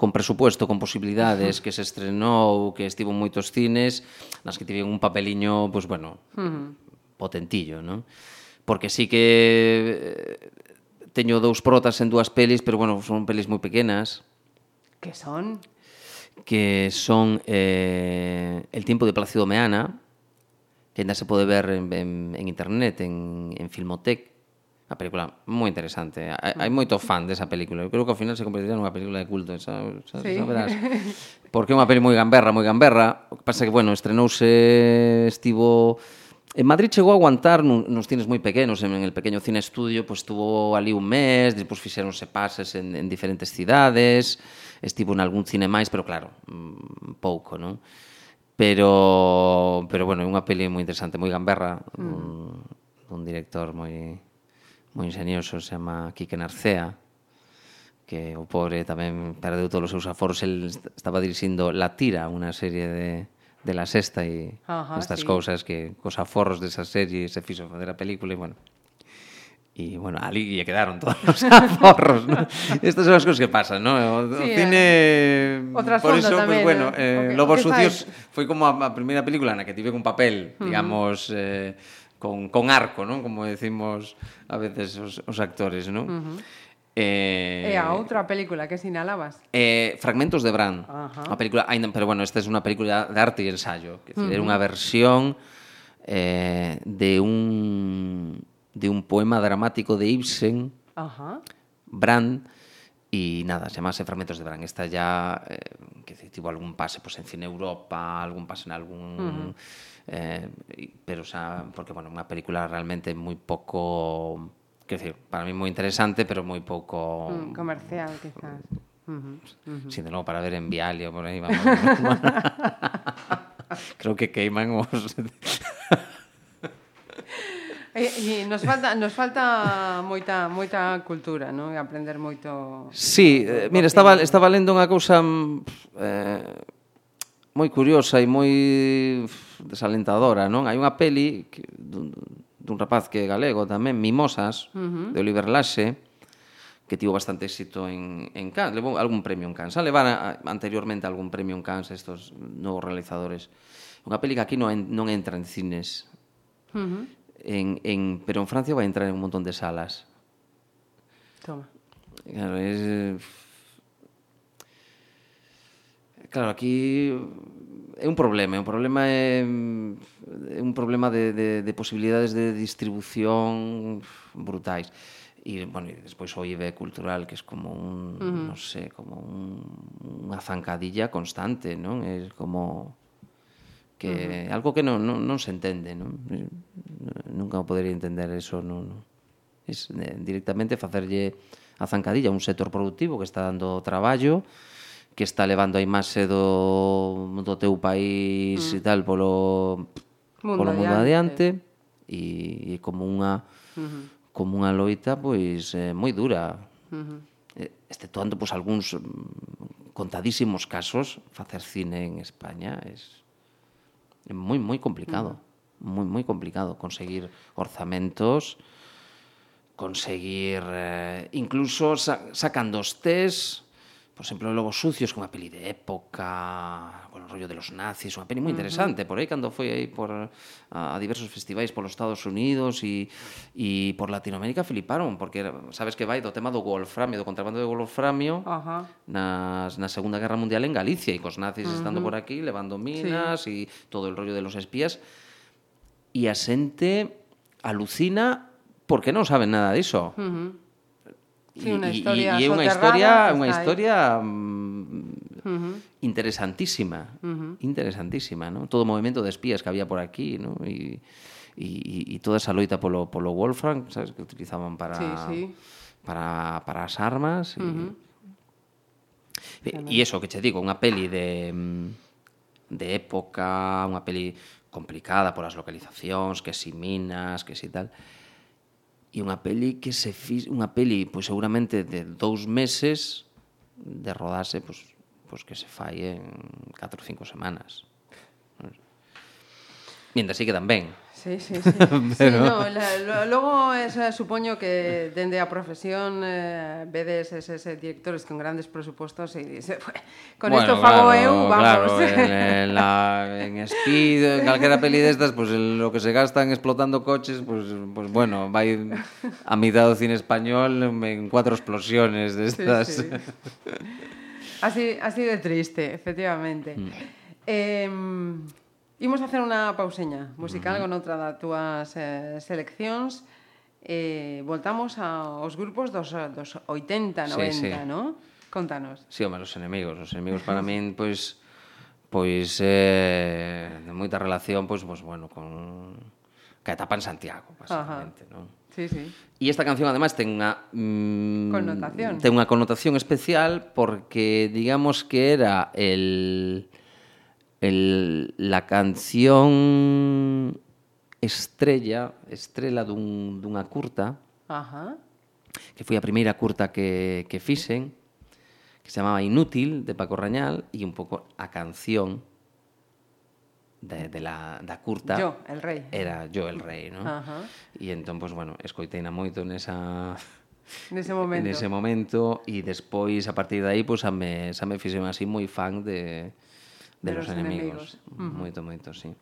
con presupuesto, con posibilidades, uh -huh. que se estrenou, que estivo en moitos cines, nas que tiven un papeliño, pois, pues, bueno, uh -huh. potentillo, non? Porque sí que eh, teño dous protas en dúas pelis, pero, bueno, son pelis moi pequenas. Que son? Que son eh, El tiempo de Plácido Meana, que ainda se pode ver en, en, en internet, en, en Filmotec. A película moi interesante. Hai, hai moito fan desa película. Eu creo que ao final se convertirá nunha película de culto, xa, xa, sí. xa verás. Porque é unha peli moi gamberra, moi gamberra. O que pasa que, bueno, estrenouse, estivo... En Madrid chegou a aguantar nun, nos cines moi pequenos, en, en el pequeno cine estudio, pois pues, estuvo ali un mes, despois fixeronse pases en, en diferentes cidades, estivo en algún cine máis, pero claro, mm, pouco, non? pero pero bueno, é unha peli moi interesante, moi gamberra, dun, mm. un, un director moi moi ingenioso, se chama Quique Narcea, que o pobre tamén perdeu todos os seus aforos, el estaba dirixindo La Tira, unha serie de de la sexta e Ajá, estas sí. cousas que cos aforros desa serie se fixo fazer a película e bueno, E, bueno, ali lle quedaron todos os aforros, ¿no? Estas son as cousas que pasan, ¿no? O, sí, o cine... Eh. O por eso, tamén, pues, bueno, eh, okay. Lobos Sucios fai? foi como a, a primeira película na que tive un papel, digamos, uh -huh. eh, con, con arco, ¿no? Como decimos a veces os, os actores, ¿no? Uh -huh. Eh, e a outra película que sinalabas? Eh, Fragmentos de Bran. Ajá. A película, pero bueno, esta é es unha película de arte e ensayo, que uh -huh. é unha versión eh, de un de un poema dramático de Ibsen, Ajá. Brand, y nada, se llamase Fragmentos de Brand. Esta ya, eh, que tuvo algún pase pues, en Cine Europa, algún pase en algún... eh, y- pero, o sea, porque, bueno, una película realmente muy poco... Quiero decir, para mí muy interesante, pero muy poco... Mm, comercial, quizás. Ujú. Sí, de nuevo, para ver en Vialio, por ahí vamos. Creo que queiman os... E, e nos falta nos falta moita moita cultura, non? E aprender moito. Sí, eh, mira, estaba estaba lendo unha cousa mm, eh, moi curiosa e moi desalentadora, non? Hai unha peli que, dun, dun rapaz que é galego tamén, Mimosas, uh -huh. de Oliver Laxe, que tivo bastante éxito en, en Cannes, levou algún premio en Cannes, levara anteriormente algún premio en Cannes estos novos realizadores. Unha peli que aquí non, non entra en cines, Uh -huh en, en, pero en Francia vai entrar en un montón de salas. Toma. Claro, es... Claro, aquí é un problema, un problema eh, é, é un problema de, de, de posibilidades de distribución brutais. E, bueno, e despois o IBE cultural, que é como un, uh -huh. non sei, como un, unha zancadilla constante, non? É como que uh -huh. algo que non, non, non se entende non? Eh, nunca podería entender eso non, non. Es, eh, directamente facerlle a zancadilla un sector productivo que está dando traballo que está levando a imaxe do, do teu país mm. Uh -huh. e tal polo mundo polo mundo adiante, adiante e, e como unha uh -huh. como unha loita pois eh, moi dura uh eh, -huh. exceptuando pois algúns mm, contadísimos casos facer cine en España es Es muy, muy complicado. Muy, muy complicado conseguir orzamentos, conseguir. Eh, incluso sa sacan dos test por exemplo, Lobos Sucios, que é unha peli de época, bueno, rollo de los nazis, unha peli moi interesante, uh -huh. por aí cando foi aí por a, a diversos festivais polos Estados Unidos e, e por Latinoamérica fliparon, porque sabes que vai do tema do wolframio, do contrabando de wolframio uh -huh. nas, na Segunda Guerra Mundial en Galicia e cos nazis uh -huh. estando por aquí, levando minas sí. e todo el rollo de los espías e a xente alucina porque non saben nada diso. Uh -huh Sí, e, unha historia e, unha historia, unha historia mm, Uh -huh. interesantísima, uh -huh. interesantísima, ¿no? Todo o movimento de espías que había por aquí, ¿no? E e toda esa loita polo polo Wolfram, sabes, que utilizaban para sí, sí. para para as armas e uh -huh. E iso que che digo, unha peli de mm, de época, unha peli complicada por as localizacións, que si minas, que si tal. E unha peli que se fix, unha peli pois seguramente de dous meses de rodarse, pois, pois que se fai en 4 ou 5 semanas. Mientras sí que ben Sí, sí, sí. Pero... sí no, la, lo, logo esa, supoño que dende a profesión eh, vedes eses directores con grandes presupostos e dice, con bueno, esto fago claro, eu, vamos. Claro, en, en, la, en Speed, en calquera peli destas, pues el, lo que se gastan explotando coches, pues, pues bueno, vai a mitad do cine español en cuatro explosiones destas. Sí, sí. así, así de triste, efectivamente. Mm. Eh, Imos a hacer unha pauseña musical uh -huh. con outra das túas eh, seleccións. Eh, voltamos aos grupos dos, dos 80, 90, sí, sí. no? Contanos. Sí, home, os enemigos. Os enemigos para min, pois, pois eh, de moita relación, pois, pois bueno, con que etapa en Santiago, basicamente, non? Sí, sí. E esta canción además ten unha mm, connotación. Ten unha connotación especial porque digamos que era el el, la canción estrella, estrela dun, dunha curta, Ajá. que foi a primeira curta que, que fixen, que se chamaba Inútil, de Paco Rañal, e un pouco a canción de, de la, da curta... Yo, el rei. Era Yo, el rei, ¿no? Ajá. E entón, pues, bueno, escoiteina moito nesa... Nese momento. Nese momento, e despois, a partir de aí, pues, a me, xa me fixen así moi fan de de, de los, los enemigos. enemigos. Uh -huh. Moito, moito, sí.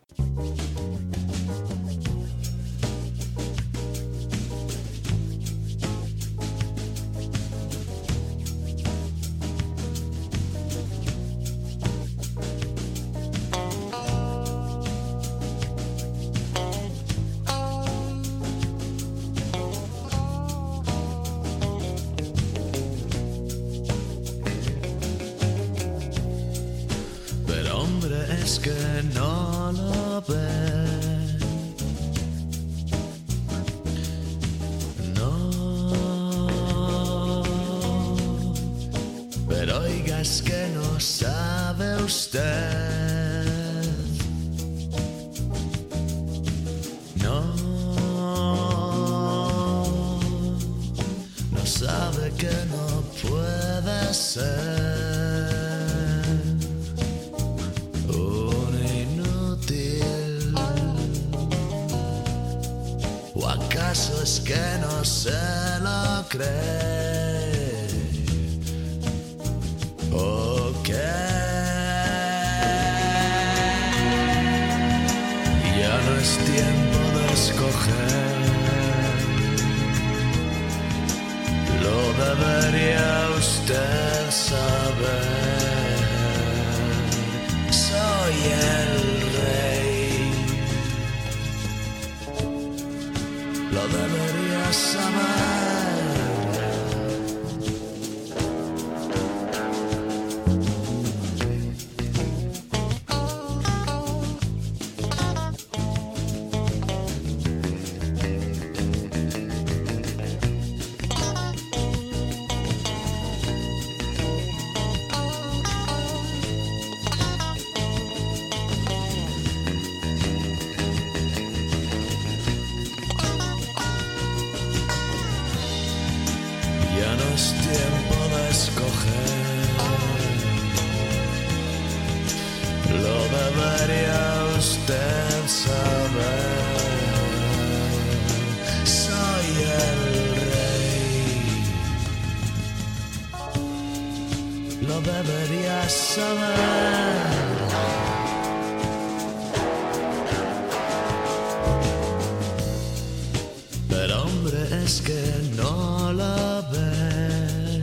Es que no lo ve.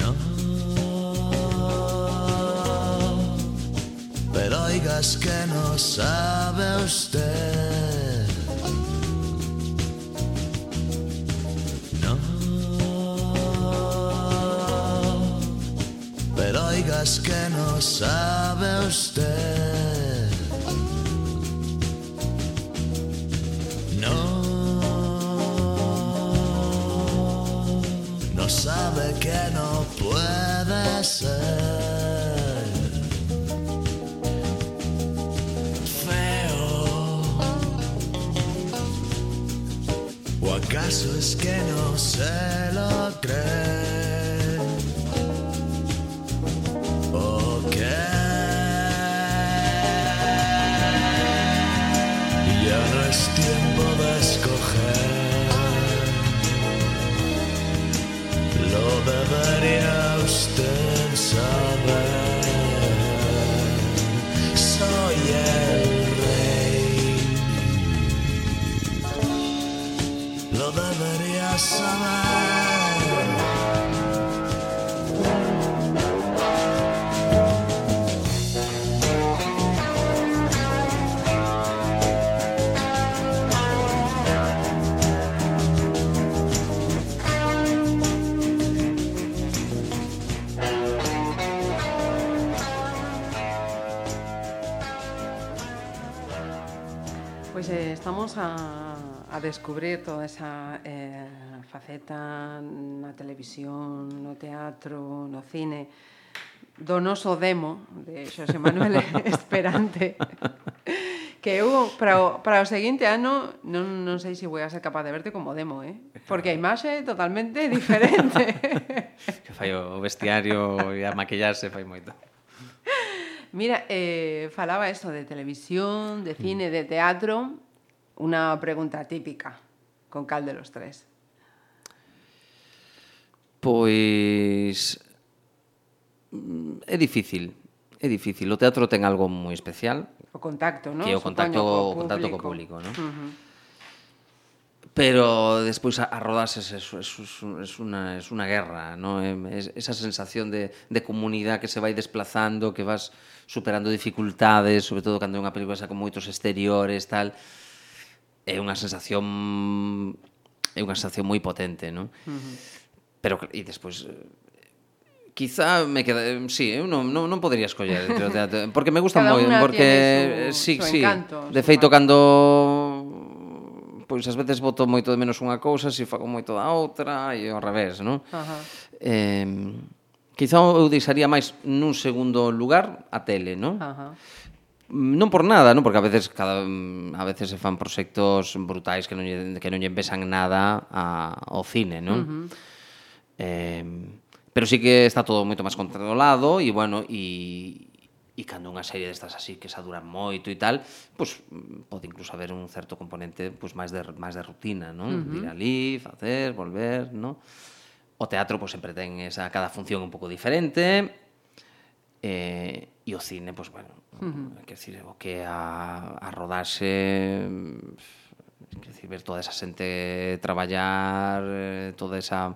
No. Pero oigas que no sabe usted. No. Pero oigas que no sabe usted. Es que no se lo cree? empezamos a, a descubrir toda esa eh, faceta na televisión, no teatro, no cine, do noso demo de Xosé Manuel Esperante que eu para o, para o seguinte ano non, non sei se vou a ser capaz de verte como demo, eh? Porque a imaxe é totalmente diferente. que fai o vestiario e a maquillarse fai moito. Mira, eh, falaba eso de televisión, de cine, de teatro, una pregunta típica con cal de los tres? Pois é difícil, é difícil. O teatro ten algo moi especial. O contacto, non? Que é o contacto, o contacto co público, non? Uh -huh. Pero despois a, a rodarse es, es, es, una, es una guerra, ¿no? Es, esa sensación de, de comunidade que se vai desplazando, que vas superando dificultades, sobre todo cando é unha película xa con moitos exteriores, tal é unha sensación é unha sensación moi potente, non? Uh -huh. Pero e despois eh, quizá me queda eh, si, sí, eu non, non, non podría escoller entre o teatro, porque me gusta moi, porque su, sí, su sí. Encanto, de feito cando pois ás veces voto moito de menos unha cousa, se fago moito da outra e ao revés, non? Uh -huh. Eh, quizá eu deixaría máis nun segundo lugar a tele, non? Uh -huh non por nada, non, porque a veces cada mm, a veces se fan proxectos brutais que non lle, que non lle pesan nada a, ao cine, non? Uh -huh. eh, pero sí que está todo moito máis controlado e bueno, e e cando unha serie destas así que xa duran moito e tal, pois pode incluso haber un certo componente pois máis de máis de rutina, non? Uh -huh. Ir ali, facer, volver, non? O teatro pois sempre ten esa cada función un pouco diferente. Eh, E o cine, pois, bueno, uh -huh. que decir, o que a, a rodarse que decir, ver toda esa xente traballar, eh, toda esa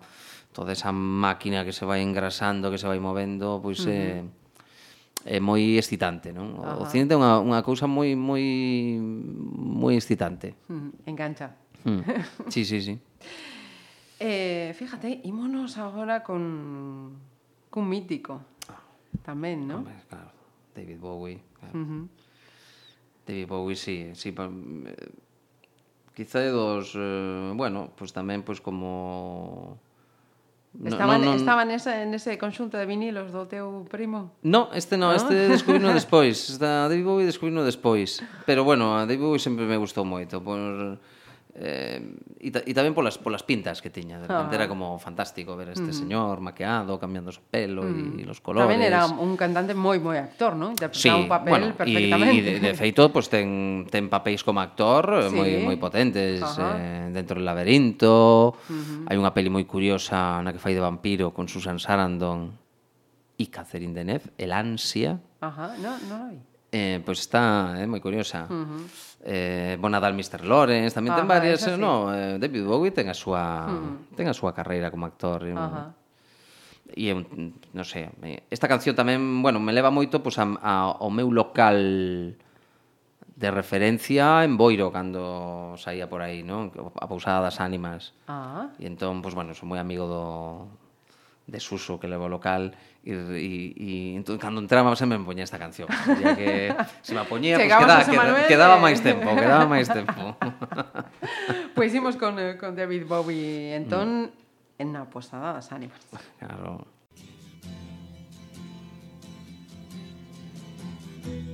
toda esa máquina que se vai engrasando, que se vai movendo, pois uh eh, -huh. é, é moi excitante, non? O, uh -huh. o cine ten unha, unha cousa moi moi moi excitante. Uh -huh. Engancha. Mm. Sí, sí, sí. eh, fíjate, ímonos agora con cun mítico. Tamén, non? Hombre, claro. David Bowie. Claro. Uh -huh. David Bowie, sí, sí pa, eh, quizá dos, eh, bueno, pois pues tamén pois pues como estaban, no, no, estaban ese, en ese conxunto de vinilos do teu primo? No, este no, ¿No? este descubrino despois. Esta David Bowie descubrino despois. Pero bueno, a David Bowie sempre me gustou moito por Eh, e, ta, e tamén polas polas pintas que tiña, de repente ah. era como fantástico ver este mm. señor maqueado, cambiando o pelo e mm. os colores. Tamén era un cantante moi moi actor, non? Interpretaba sí, un papel bueno, perfectamente. E de, de feito, pues, ten ten papéis como actor eh, sí. moi moi potentes, eh, dentro del laberinto. Uh -huh. Hai unha peli moi curiosa na que fai de vampiro con Susan Sarandon e Catherine Deneuve, El ansia. Ajá, no, no, no. Eh, pois está, é eh, moi curiosa. Uh -huh. Eh, Bonadal Mr. Lawrence, tamén ah, ten varias, sí. no, eh, David Bowie ten a súa uh -huh. ten a súa carreira como actor. Uh -huh. E non sei, eh, esta canción tamén, bueno, me leva moito pois a, a ao meu local de referencia en Boiro cando saía por aí, non? A Pousada das Ánimas. Ah. E entón, pois bueno, son moi amigo do desuso que leva o local e, e, e entón, cando entraba sempre me poñía esta canción ya que se me poñía pues, queda, queda, quedaba máis tempo quedaba máis tempo Pois pues imos con, eh, con David Bowie entón mm. en na posada das ánimas Claro Thank you.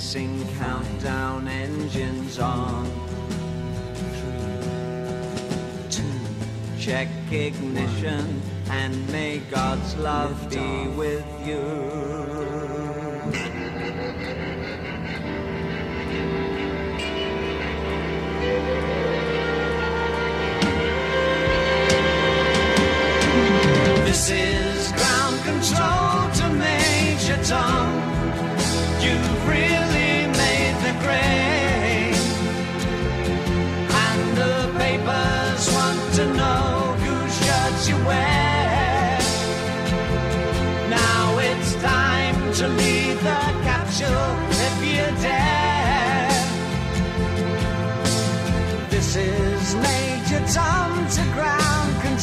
Countdown engines on. Three, two, check ignition and may God's love be with you.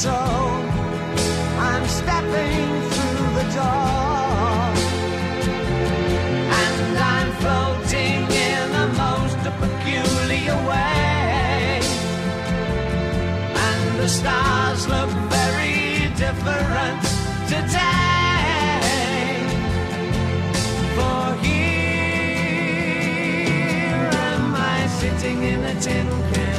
Control. I'm stepping through the door. And I'm floating in a most peculiar way. And the stars look very different today. For here am I sitting in a tin can.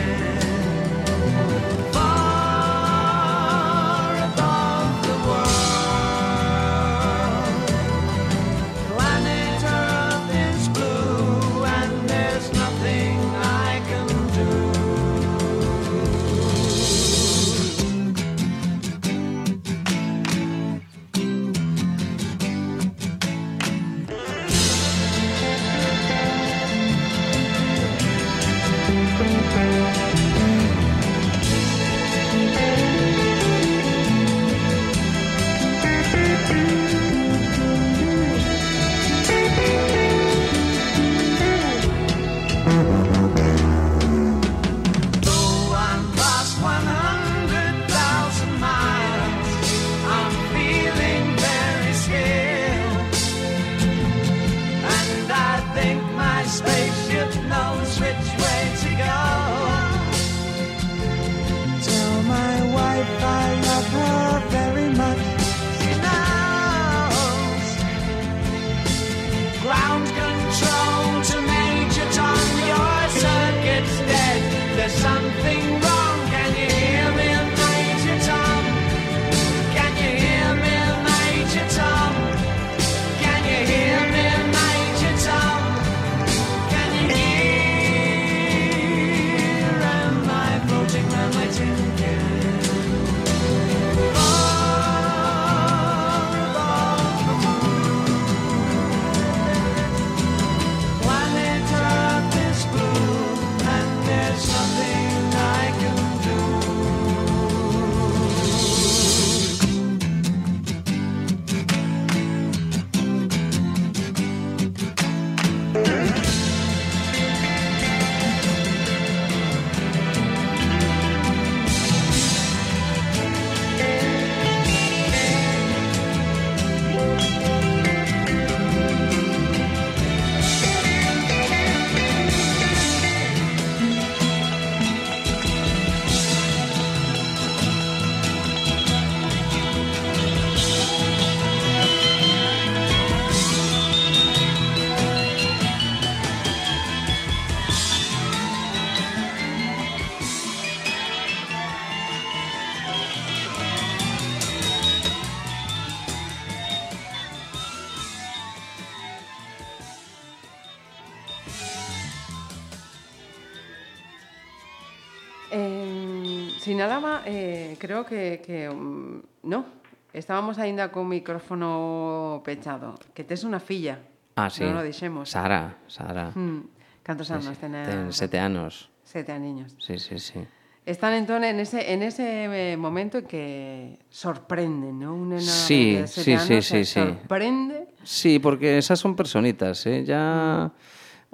creo que, que um, no, estábamos aínda co micrófono pechado, que tes unha filla. Ah, sí. Non lo dixemos. Sara, Sara. Hmm. Cantos anos sí, ten? Ten sete anos. Sete aniños. Sí, sí, sí. Están entón en ese, en ese eh, momento que sorprende, ¿no? Un nena sí, de sete sí, anos sí, sí, sí. sorprende. Sí, porque esas son personitas, ¿eh? Ya...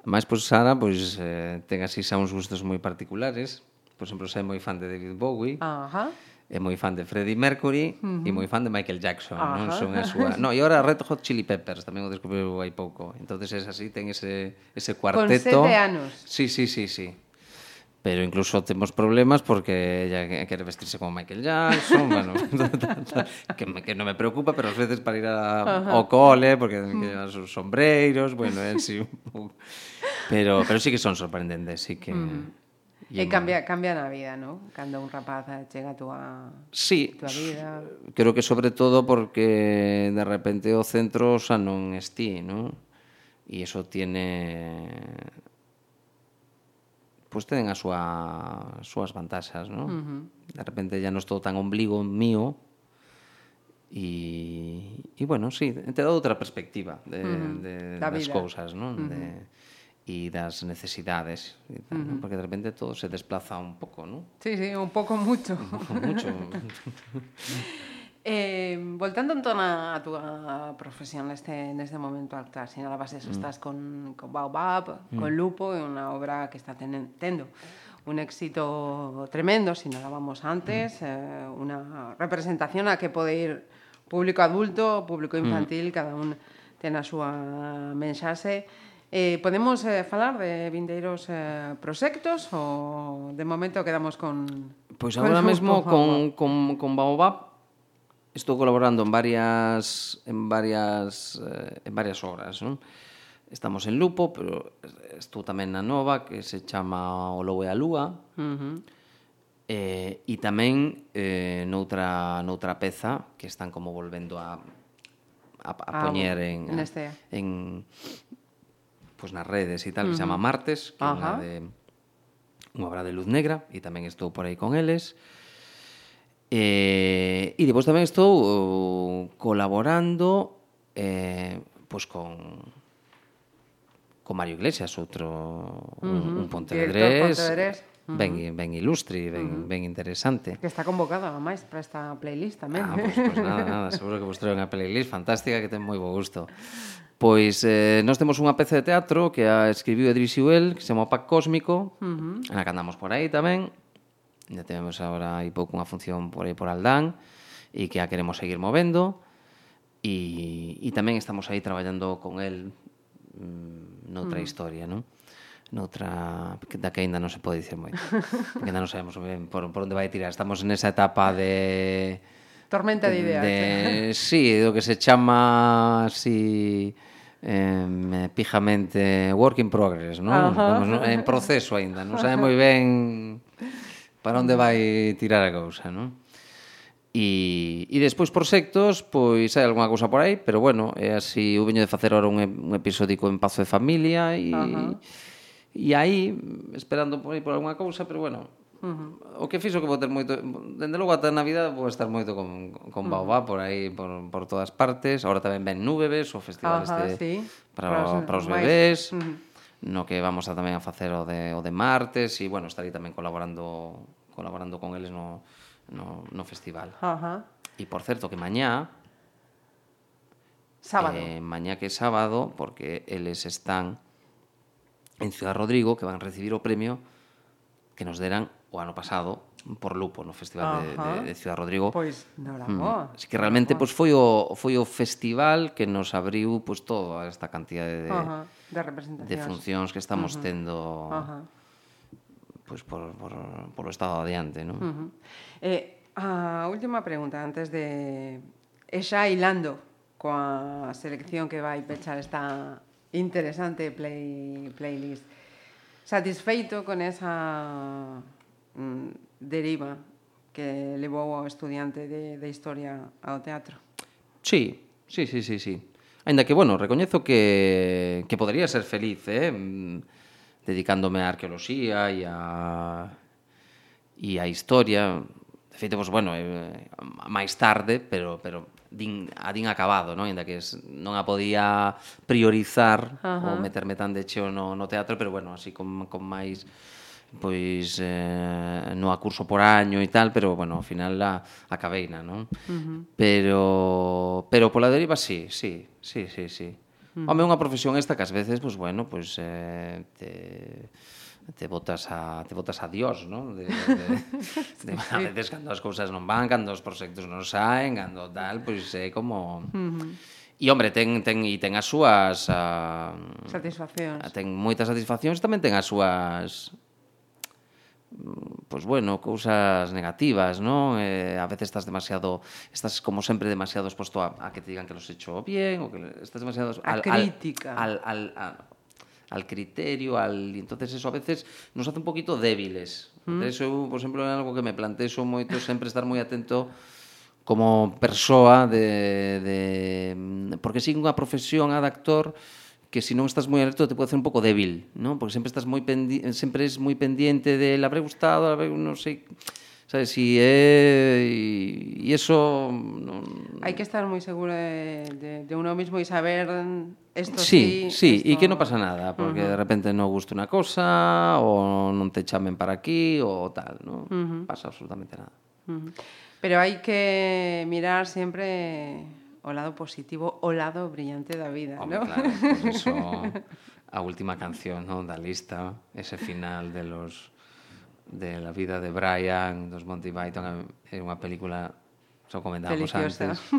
Máis, pois, pues, Sara, pois, pues, eh, ten así xa uns gustos moi particulares. Por exemplo, xa é moi fan de David Bowie. Ajá. Uh -huh é moi fan de Freddie Mercury uh -huh. e moi fan de Michael Jackson, Ajá. non son a súa. No, e agora Red Hot Chili Peppers tamén o descubriu hai pouco. Entonces es así, ten ese ese cuarteto. Con sete anos. Sí, sí, sí, sí. Pero incluso temos problemas porque ella quere vestirse como Michael Jackson, bueno, que, me, que non me preocupa, pero ás veces para ir a, Ajá. ao cole, porque ten que mm. llevar os sombreiros, bueno, en sí. un pouco. Pero, pero sí que son sorprendentes, sí que... Mm. E, e eh, cambia, cambia na vida, non? Cando un rapaz chega a tua, sí, tua vida... creo que sobre todo porque de repente o centro xa non estí, non? E iso tiene... Pois pues ten as súa, as súas vantaxas, non? Uh -huh. De repente ya non estou tan ombligo mío, E, e bueno, sí, te dá outra perspectiva de, uh -huh. de, da das cousas, non? Uh -huh. de, e das necesidades, tal, uh -huh. porque de repente todo se desplaza un pouco, ¿no? Sí, sí, un pouco mucho. Mucho. eh, voltando entón a, a túa profesión neste, neste momento actual, sinalabas eso, mm. estás con, con Baobab, mm. con Lupo, é unha obra que está tenen, tendo un éxito tremendo, sinalábamos antes, mm. eh, unha representación a que pode ir público adulto, público mm. infantil, mm. cada un ten a súa mensaxe, Eh, podemos eh, falar de vindeiros eh, proxectos ou de momento quedamos con... Pois agora mesmo con, con, con Baobab estou colaborando en varias en varias eh, en varias obras, non? Estamos en Lupo, pero estou tamén na nova que se chama O Lobo e a Lúa. Uh -huh. eh, e tamén eh, noutra, noutra peza que están como volvendo a a, a ah, poñer en, en, en pues, nas redes e tal, uh -huh. que se chama Martes, que é unha de unha obra de luz negra e tamén estou por aí con eles. Eh, e depois tamén estou colaborando eh, pois con con Mario Iglesias, outro uh -huh. un, un Pontevedrés, Pontevedrés ben, ben ilustre, ben, uh -huh. ben interesante. Que está convocada, máis, para esta playlist tamén. Ah, pois, pois nada, nada, seguro que vos trae unha playlist fantástica que ten moi bo gusto. Pois eh, nós temos unha peza de teatro que a escribiu e dirixiu que se chama Pac Cósmico, uh -huh. na que andamos por aí tamén. Ya temos agora aí pouco unha función por aí por Aldán e que a queremos seguir movendo. E, e tamén estamos aí traballando con el mmm, noutra uh -huh. historia, non? noutra da que aínda non se pode dicir moito. Porque aínda non sabemos ben por, por onde vai tirar. Estamos nesa etapa de tormenta de ideas. De, si, sí, do que se chama así eh, pijamente work in progress, non? Uh -huh. Estamos en proceso aínda, non sabe moi ben para onde vai tirar a cousa, non? E, e despois por sectos, pois hai algunha cousa por aí, pero bueno, é así, eu veño de facer ahora un, un episódico en Pazo de Familia e... Uh -huh E aí, esperando por, por alguna cousa, pero bueno, Uh -huh. O que fixo que vou ter moito... Dende logo ata Navidad vou estar moito con, con Baobá uh -huh. por aí, por, por todas partes. Ahora tamén ven Núbebes, o festival uh -huh, este sí. para, para, os, para os bebés. Uh -huh. No que vamos a tamén a facer o de, o de martes. E, bueno, estarei tamén colaborando colaborando con eles no, no, no festival. Uh -huh. E, por certo, que mañá... Sábado. Eh, mañá que é sábado, porque eles están en Ciudad Rodrigo que van a recibir o premio que nos deran o ano pasado por Lupo no Festival de, de, de Ciudad Rodrigo. Pois, no mm. Así que realmente pois, foi, o, foi o festival que nos abriu pois, toda esta cantidad de, Ajá. de, representacións. de funcións que estamos Ajá. tendo Ajá. Pois, por, por, por o estado adiante. ¿no? Eh, a última pregunta antes de... E xa hilando coa selección que vai pechar esta Interesante play, playlist. Satisfeito con esa mm, deriva que levou ao estudiante de, de historia ao teatro. Sí, sí, sí, sí, sí. Ainda que, bueno, recoñezo que, que podría ser feliz, eh? Mm, dedicándome á arqueoloxía e a e a historia. De feito, pues, bueno, eh, máis tarde, pero, pero din, a din acabado, non? Inda que non a podía priorizar Ajá. ou meterme tan de cheo no, no teatro, pero bueno, así con, con máis pois eh, no a curso por año e tal, pero bueno, ao final a, a cabeina, non? Uh -huh. Pero pero pola deriva sí, sí, sí, sí, sí. Uh -huh. Home, unha profesión esta que ás veces, pois pues, bueno, pois pues, eh, te te botas a te botas a Dios, ¿no? De, de, de, a veces cando as cousas non van, cando os proxectos non saen, cando tal, pois é como. E hombre, ten ten e ten as súas a, satisfaccións. A, ten moitas satisfaccións, tamén ten as súas pois pues bueno, cousas negativas, non? Eh, a veces estás demasiado estás como sempre demasiado exposto a, a que te digan que los he hecho bien ou que estás demasiado a al, crítica. Al, al, al, al criterio, al... entonces eso a veces nos hace un poquito débiles. Mm. Por Entonces, eu, por exemplo, é algo que me plantexo moito, sempre estar moi atento como persoa de, de... porque sin unha profesión a de actor que se si non estás moi alerto te pode hacer un pouco débil, ¿no? Porque sempre estás moi pendi... sempre es moi pendiente de la habré gustado, habré non sei sabes, si é e iso non... hai que estar moi seguro de, de, de uno mismo e saber Esto sí, sí, sí esto... e que non pasa nada, porque uh -huh. de repente non gusta unha cosa, ou non te chamen para aquí, ou tal, non uh -huh. pasa absolutamente nada. Uh -huh. Pero hai que mirar sempre o lado positivo, o lado brillante da vida, Home, ¿no? Claro, pues eso, a última canción ¿no? da lista, ese final de los de la vida de Brian dos Monty Python é unha película Eso comentábamos Deliciosa. antes.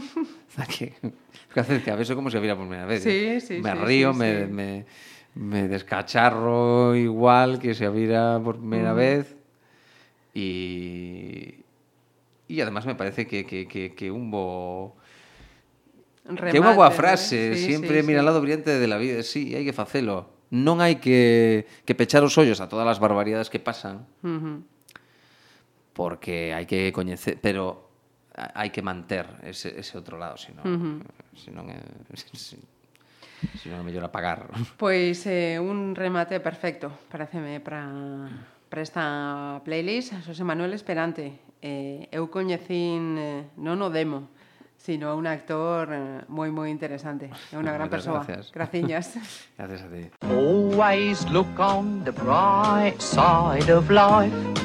O sea, que, que que a veces como se viera por primera vez. Sí, ¿eh? sí, Me sí, río, me, sí. Me, me descacharro igual que se viera por primera Mm. vez. Y, y además me parece que, que, que, que un bo... que é unha boa Remate, frase, ¿eh? Sí, sí, mira sí. al lado brillante de la vida. Sí, hai que facelo. Non hai que, que pechar os ollos a todas as barbaridades que pasan, porque hai que coñecer, pero hai que manter ese, ese outro lado, senón, uh -huh. senón é... senón non é mellor apagar. Pois eh, un remate perfecto, pareceme, para para esta playlist, Xosé Manuel Esperante. Eh, eu coñecín eh, non o demo, sino a un actor eh, moi moi interesante, é unha gran persoa. Gracias. Graciñas. gracias a ti. Always look on the bright side of life.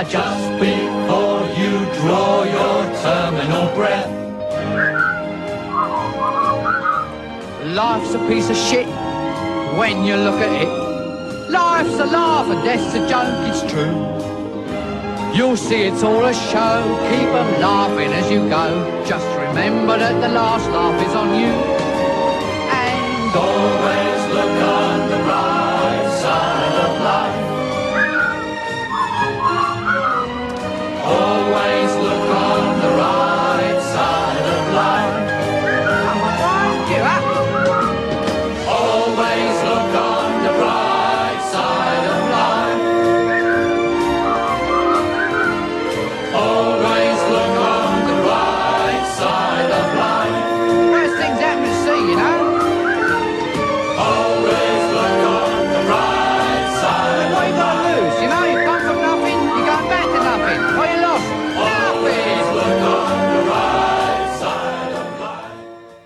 Just Before you draw your terminal breath. Life's a piece of shit when you look at it. Life's a laugh and death's a joke, it's true. You'll see it's all a show, keep on laughing as you go. Just remember that the last laugh is on you. And all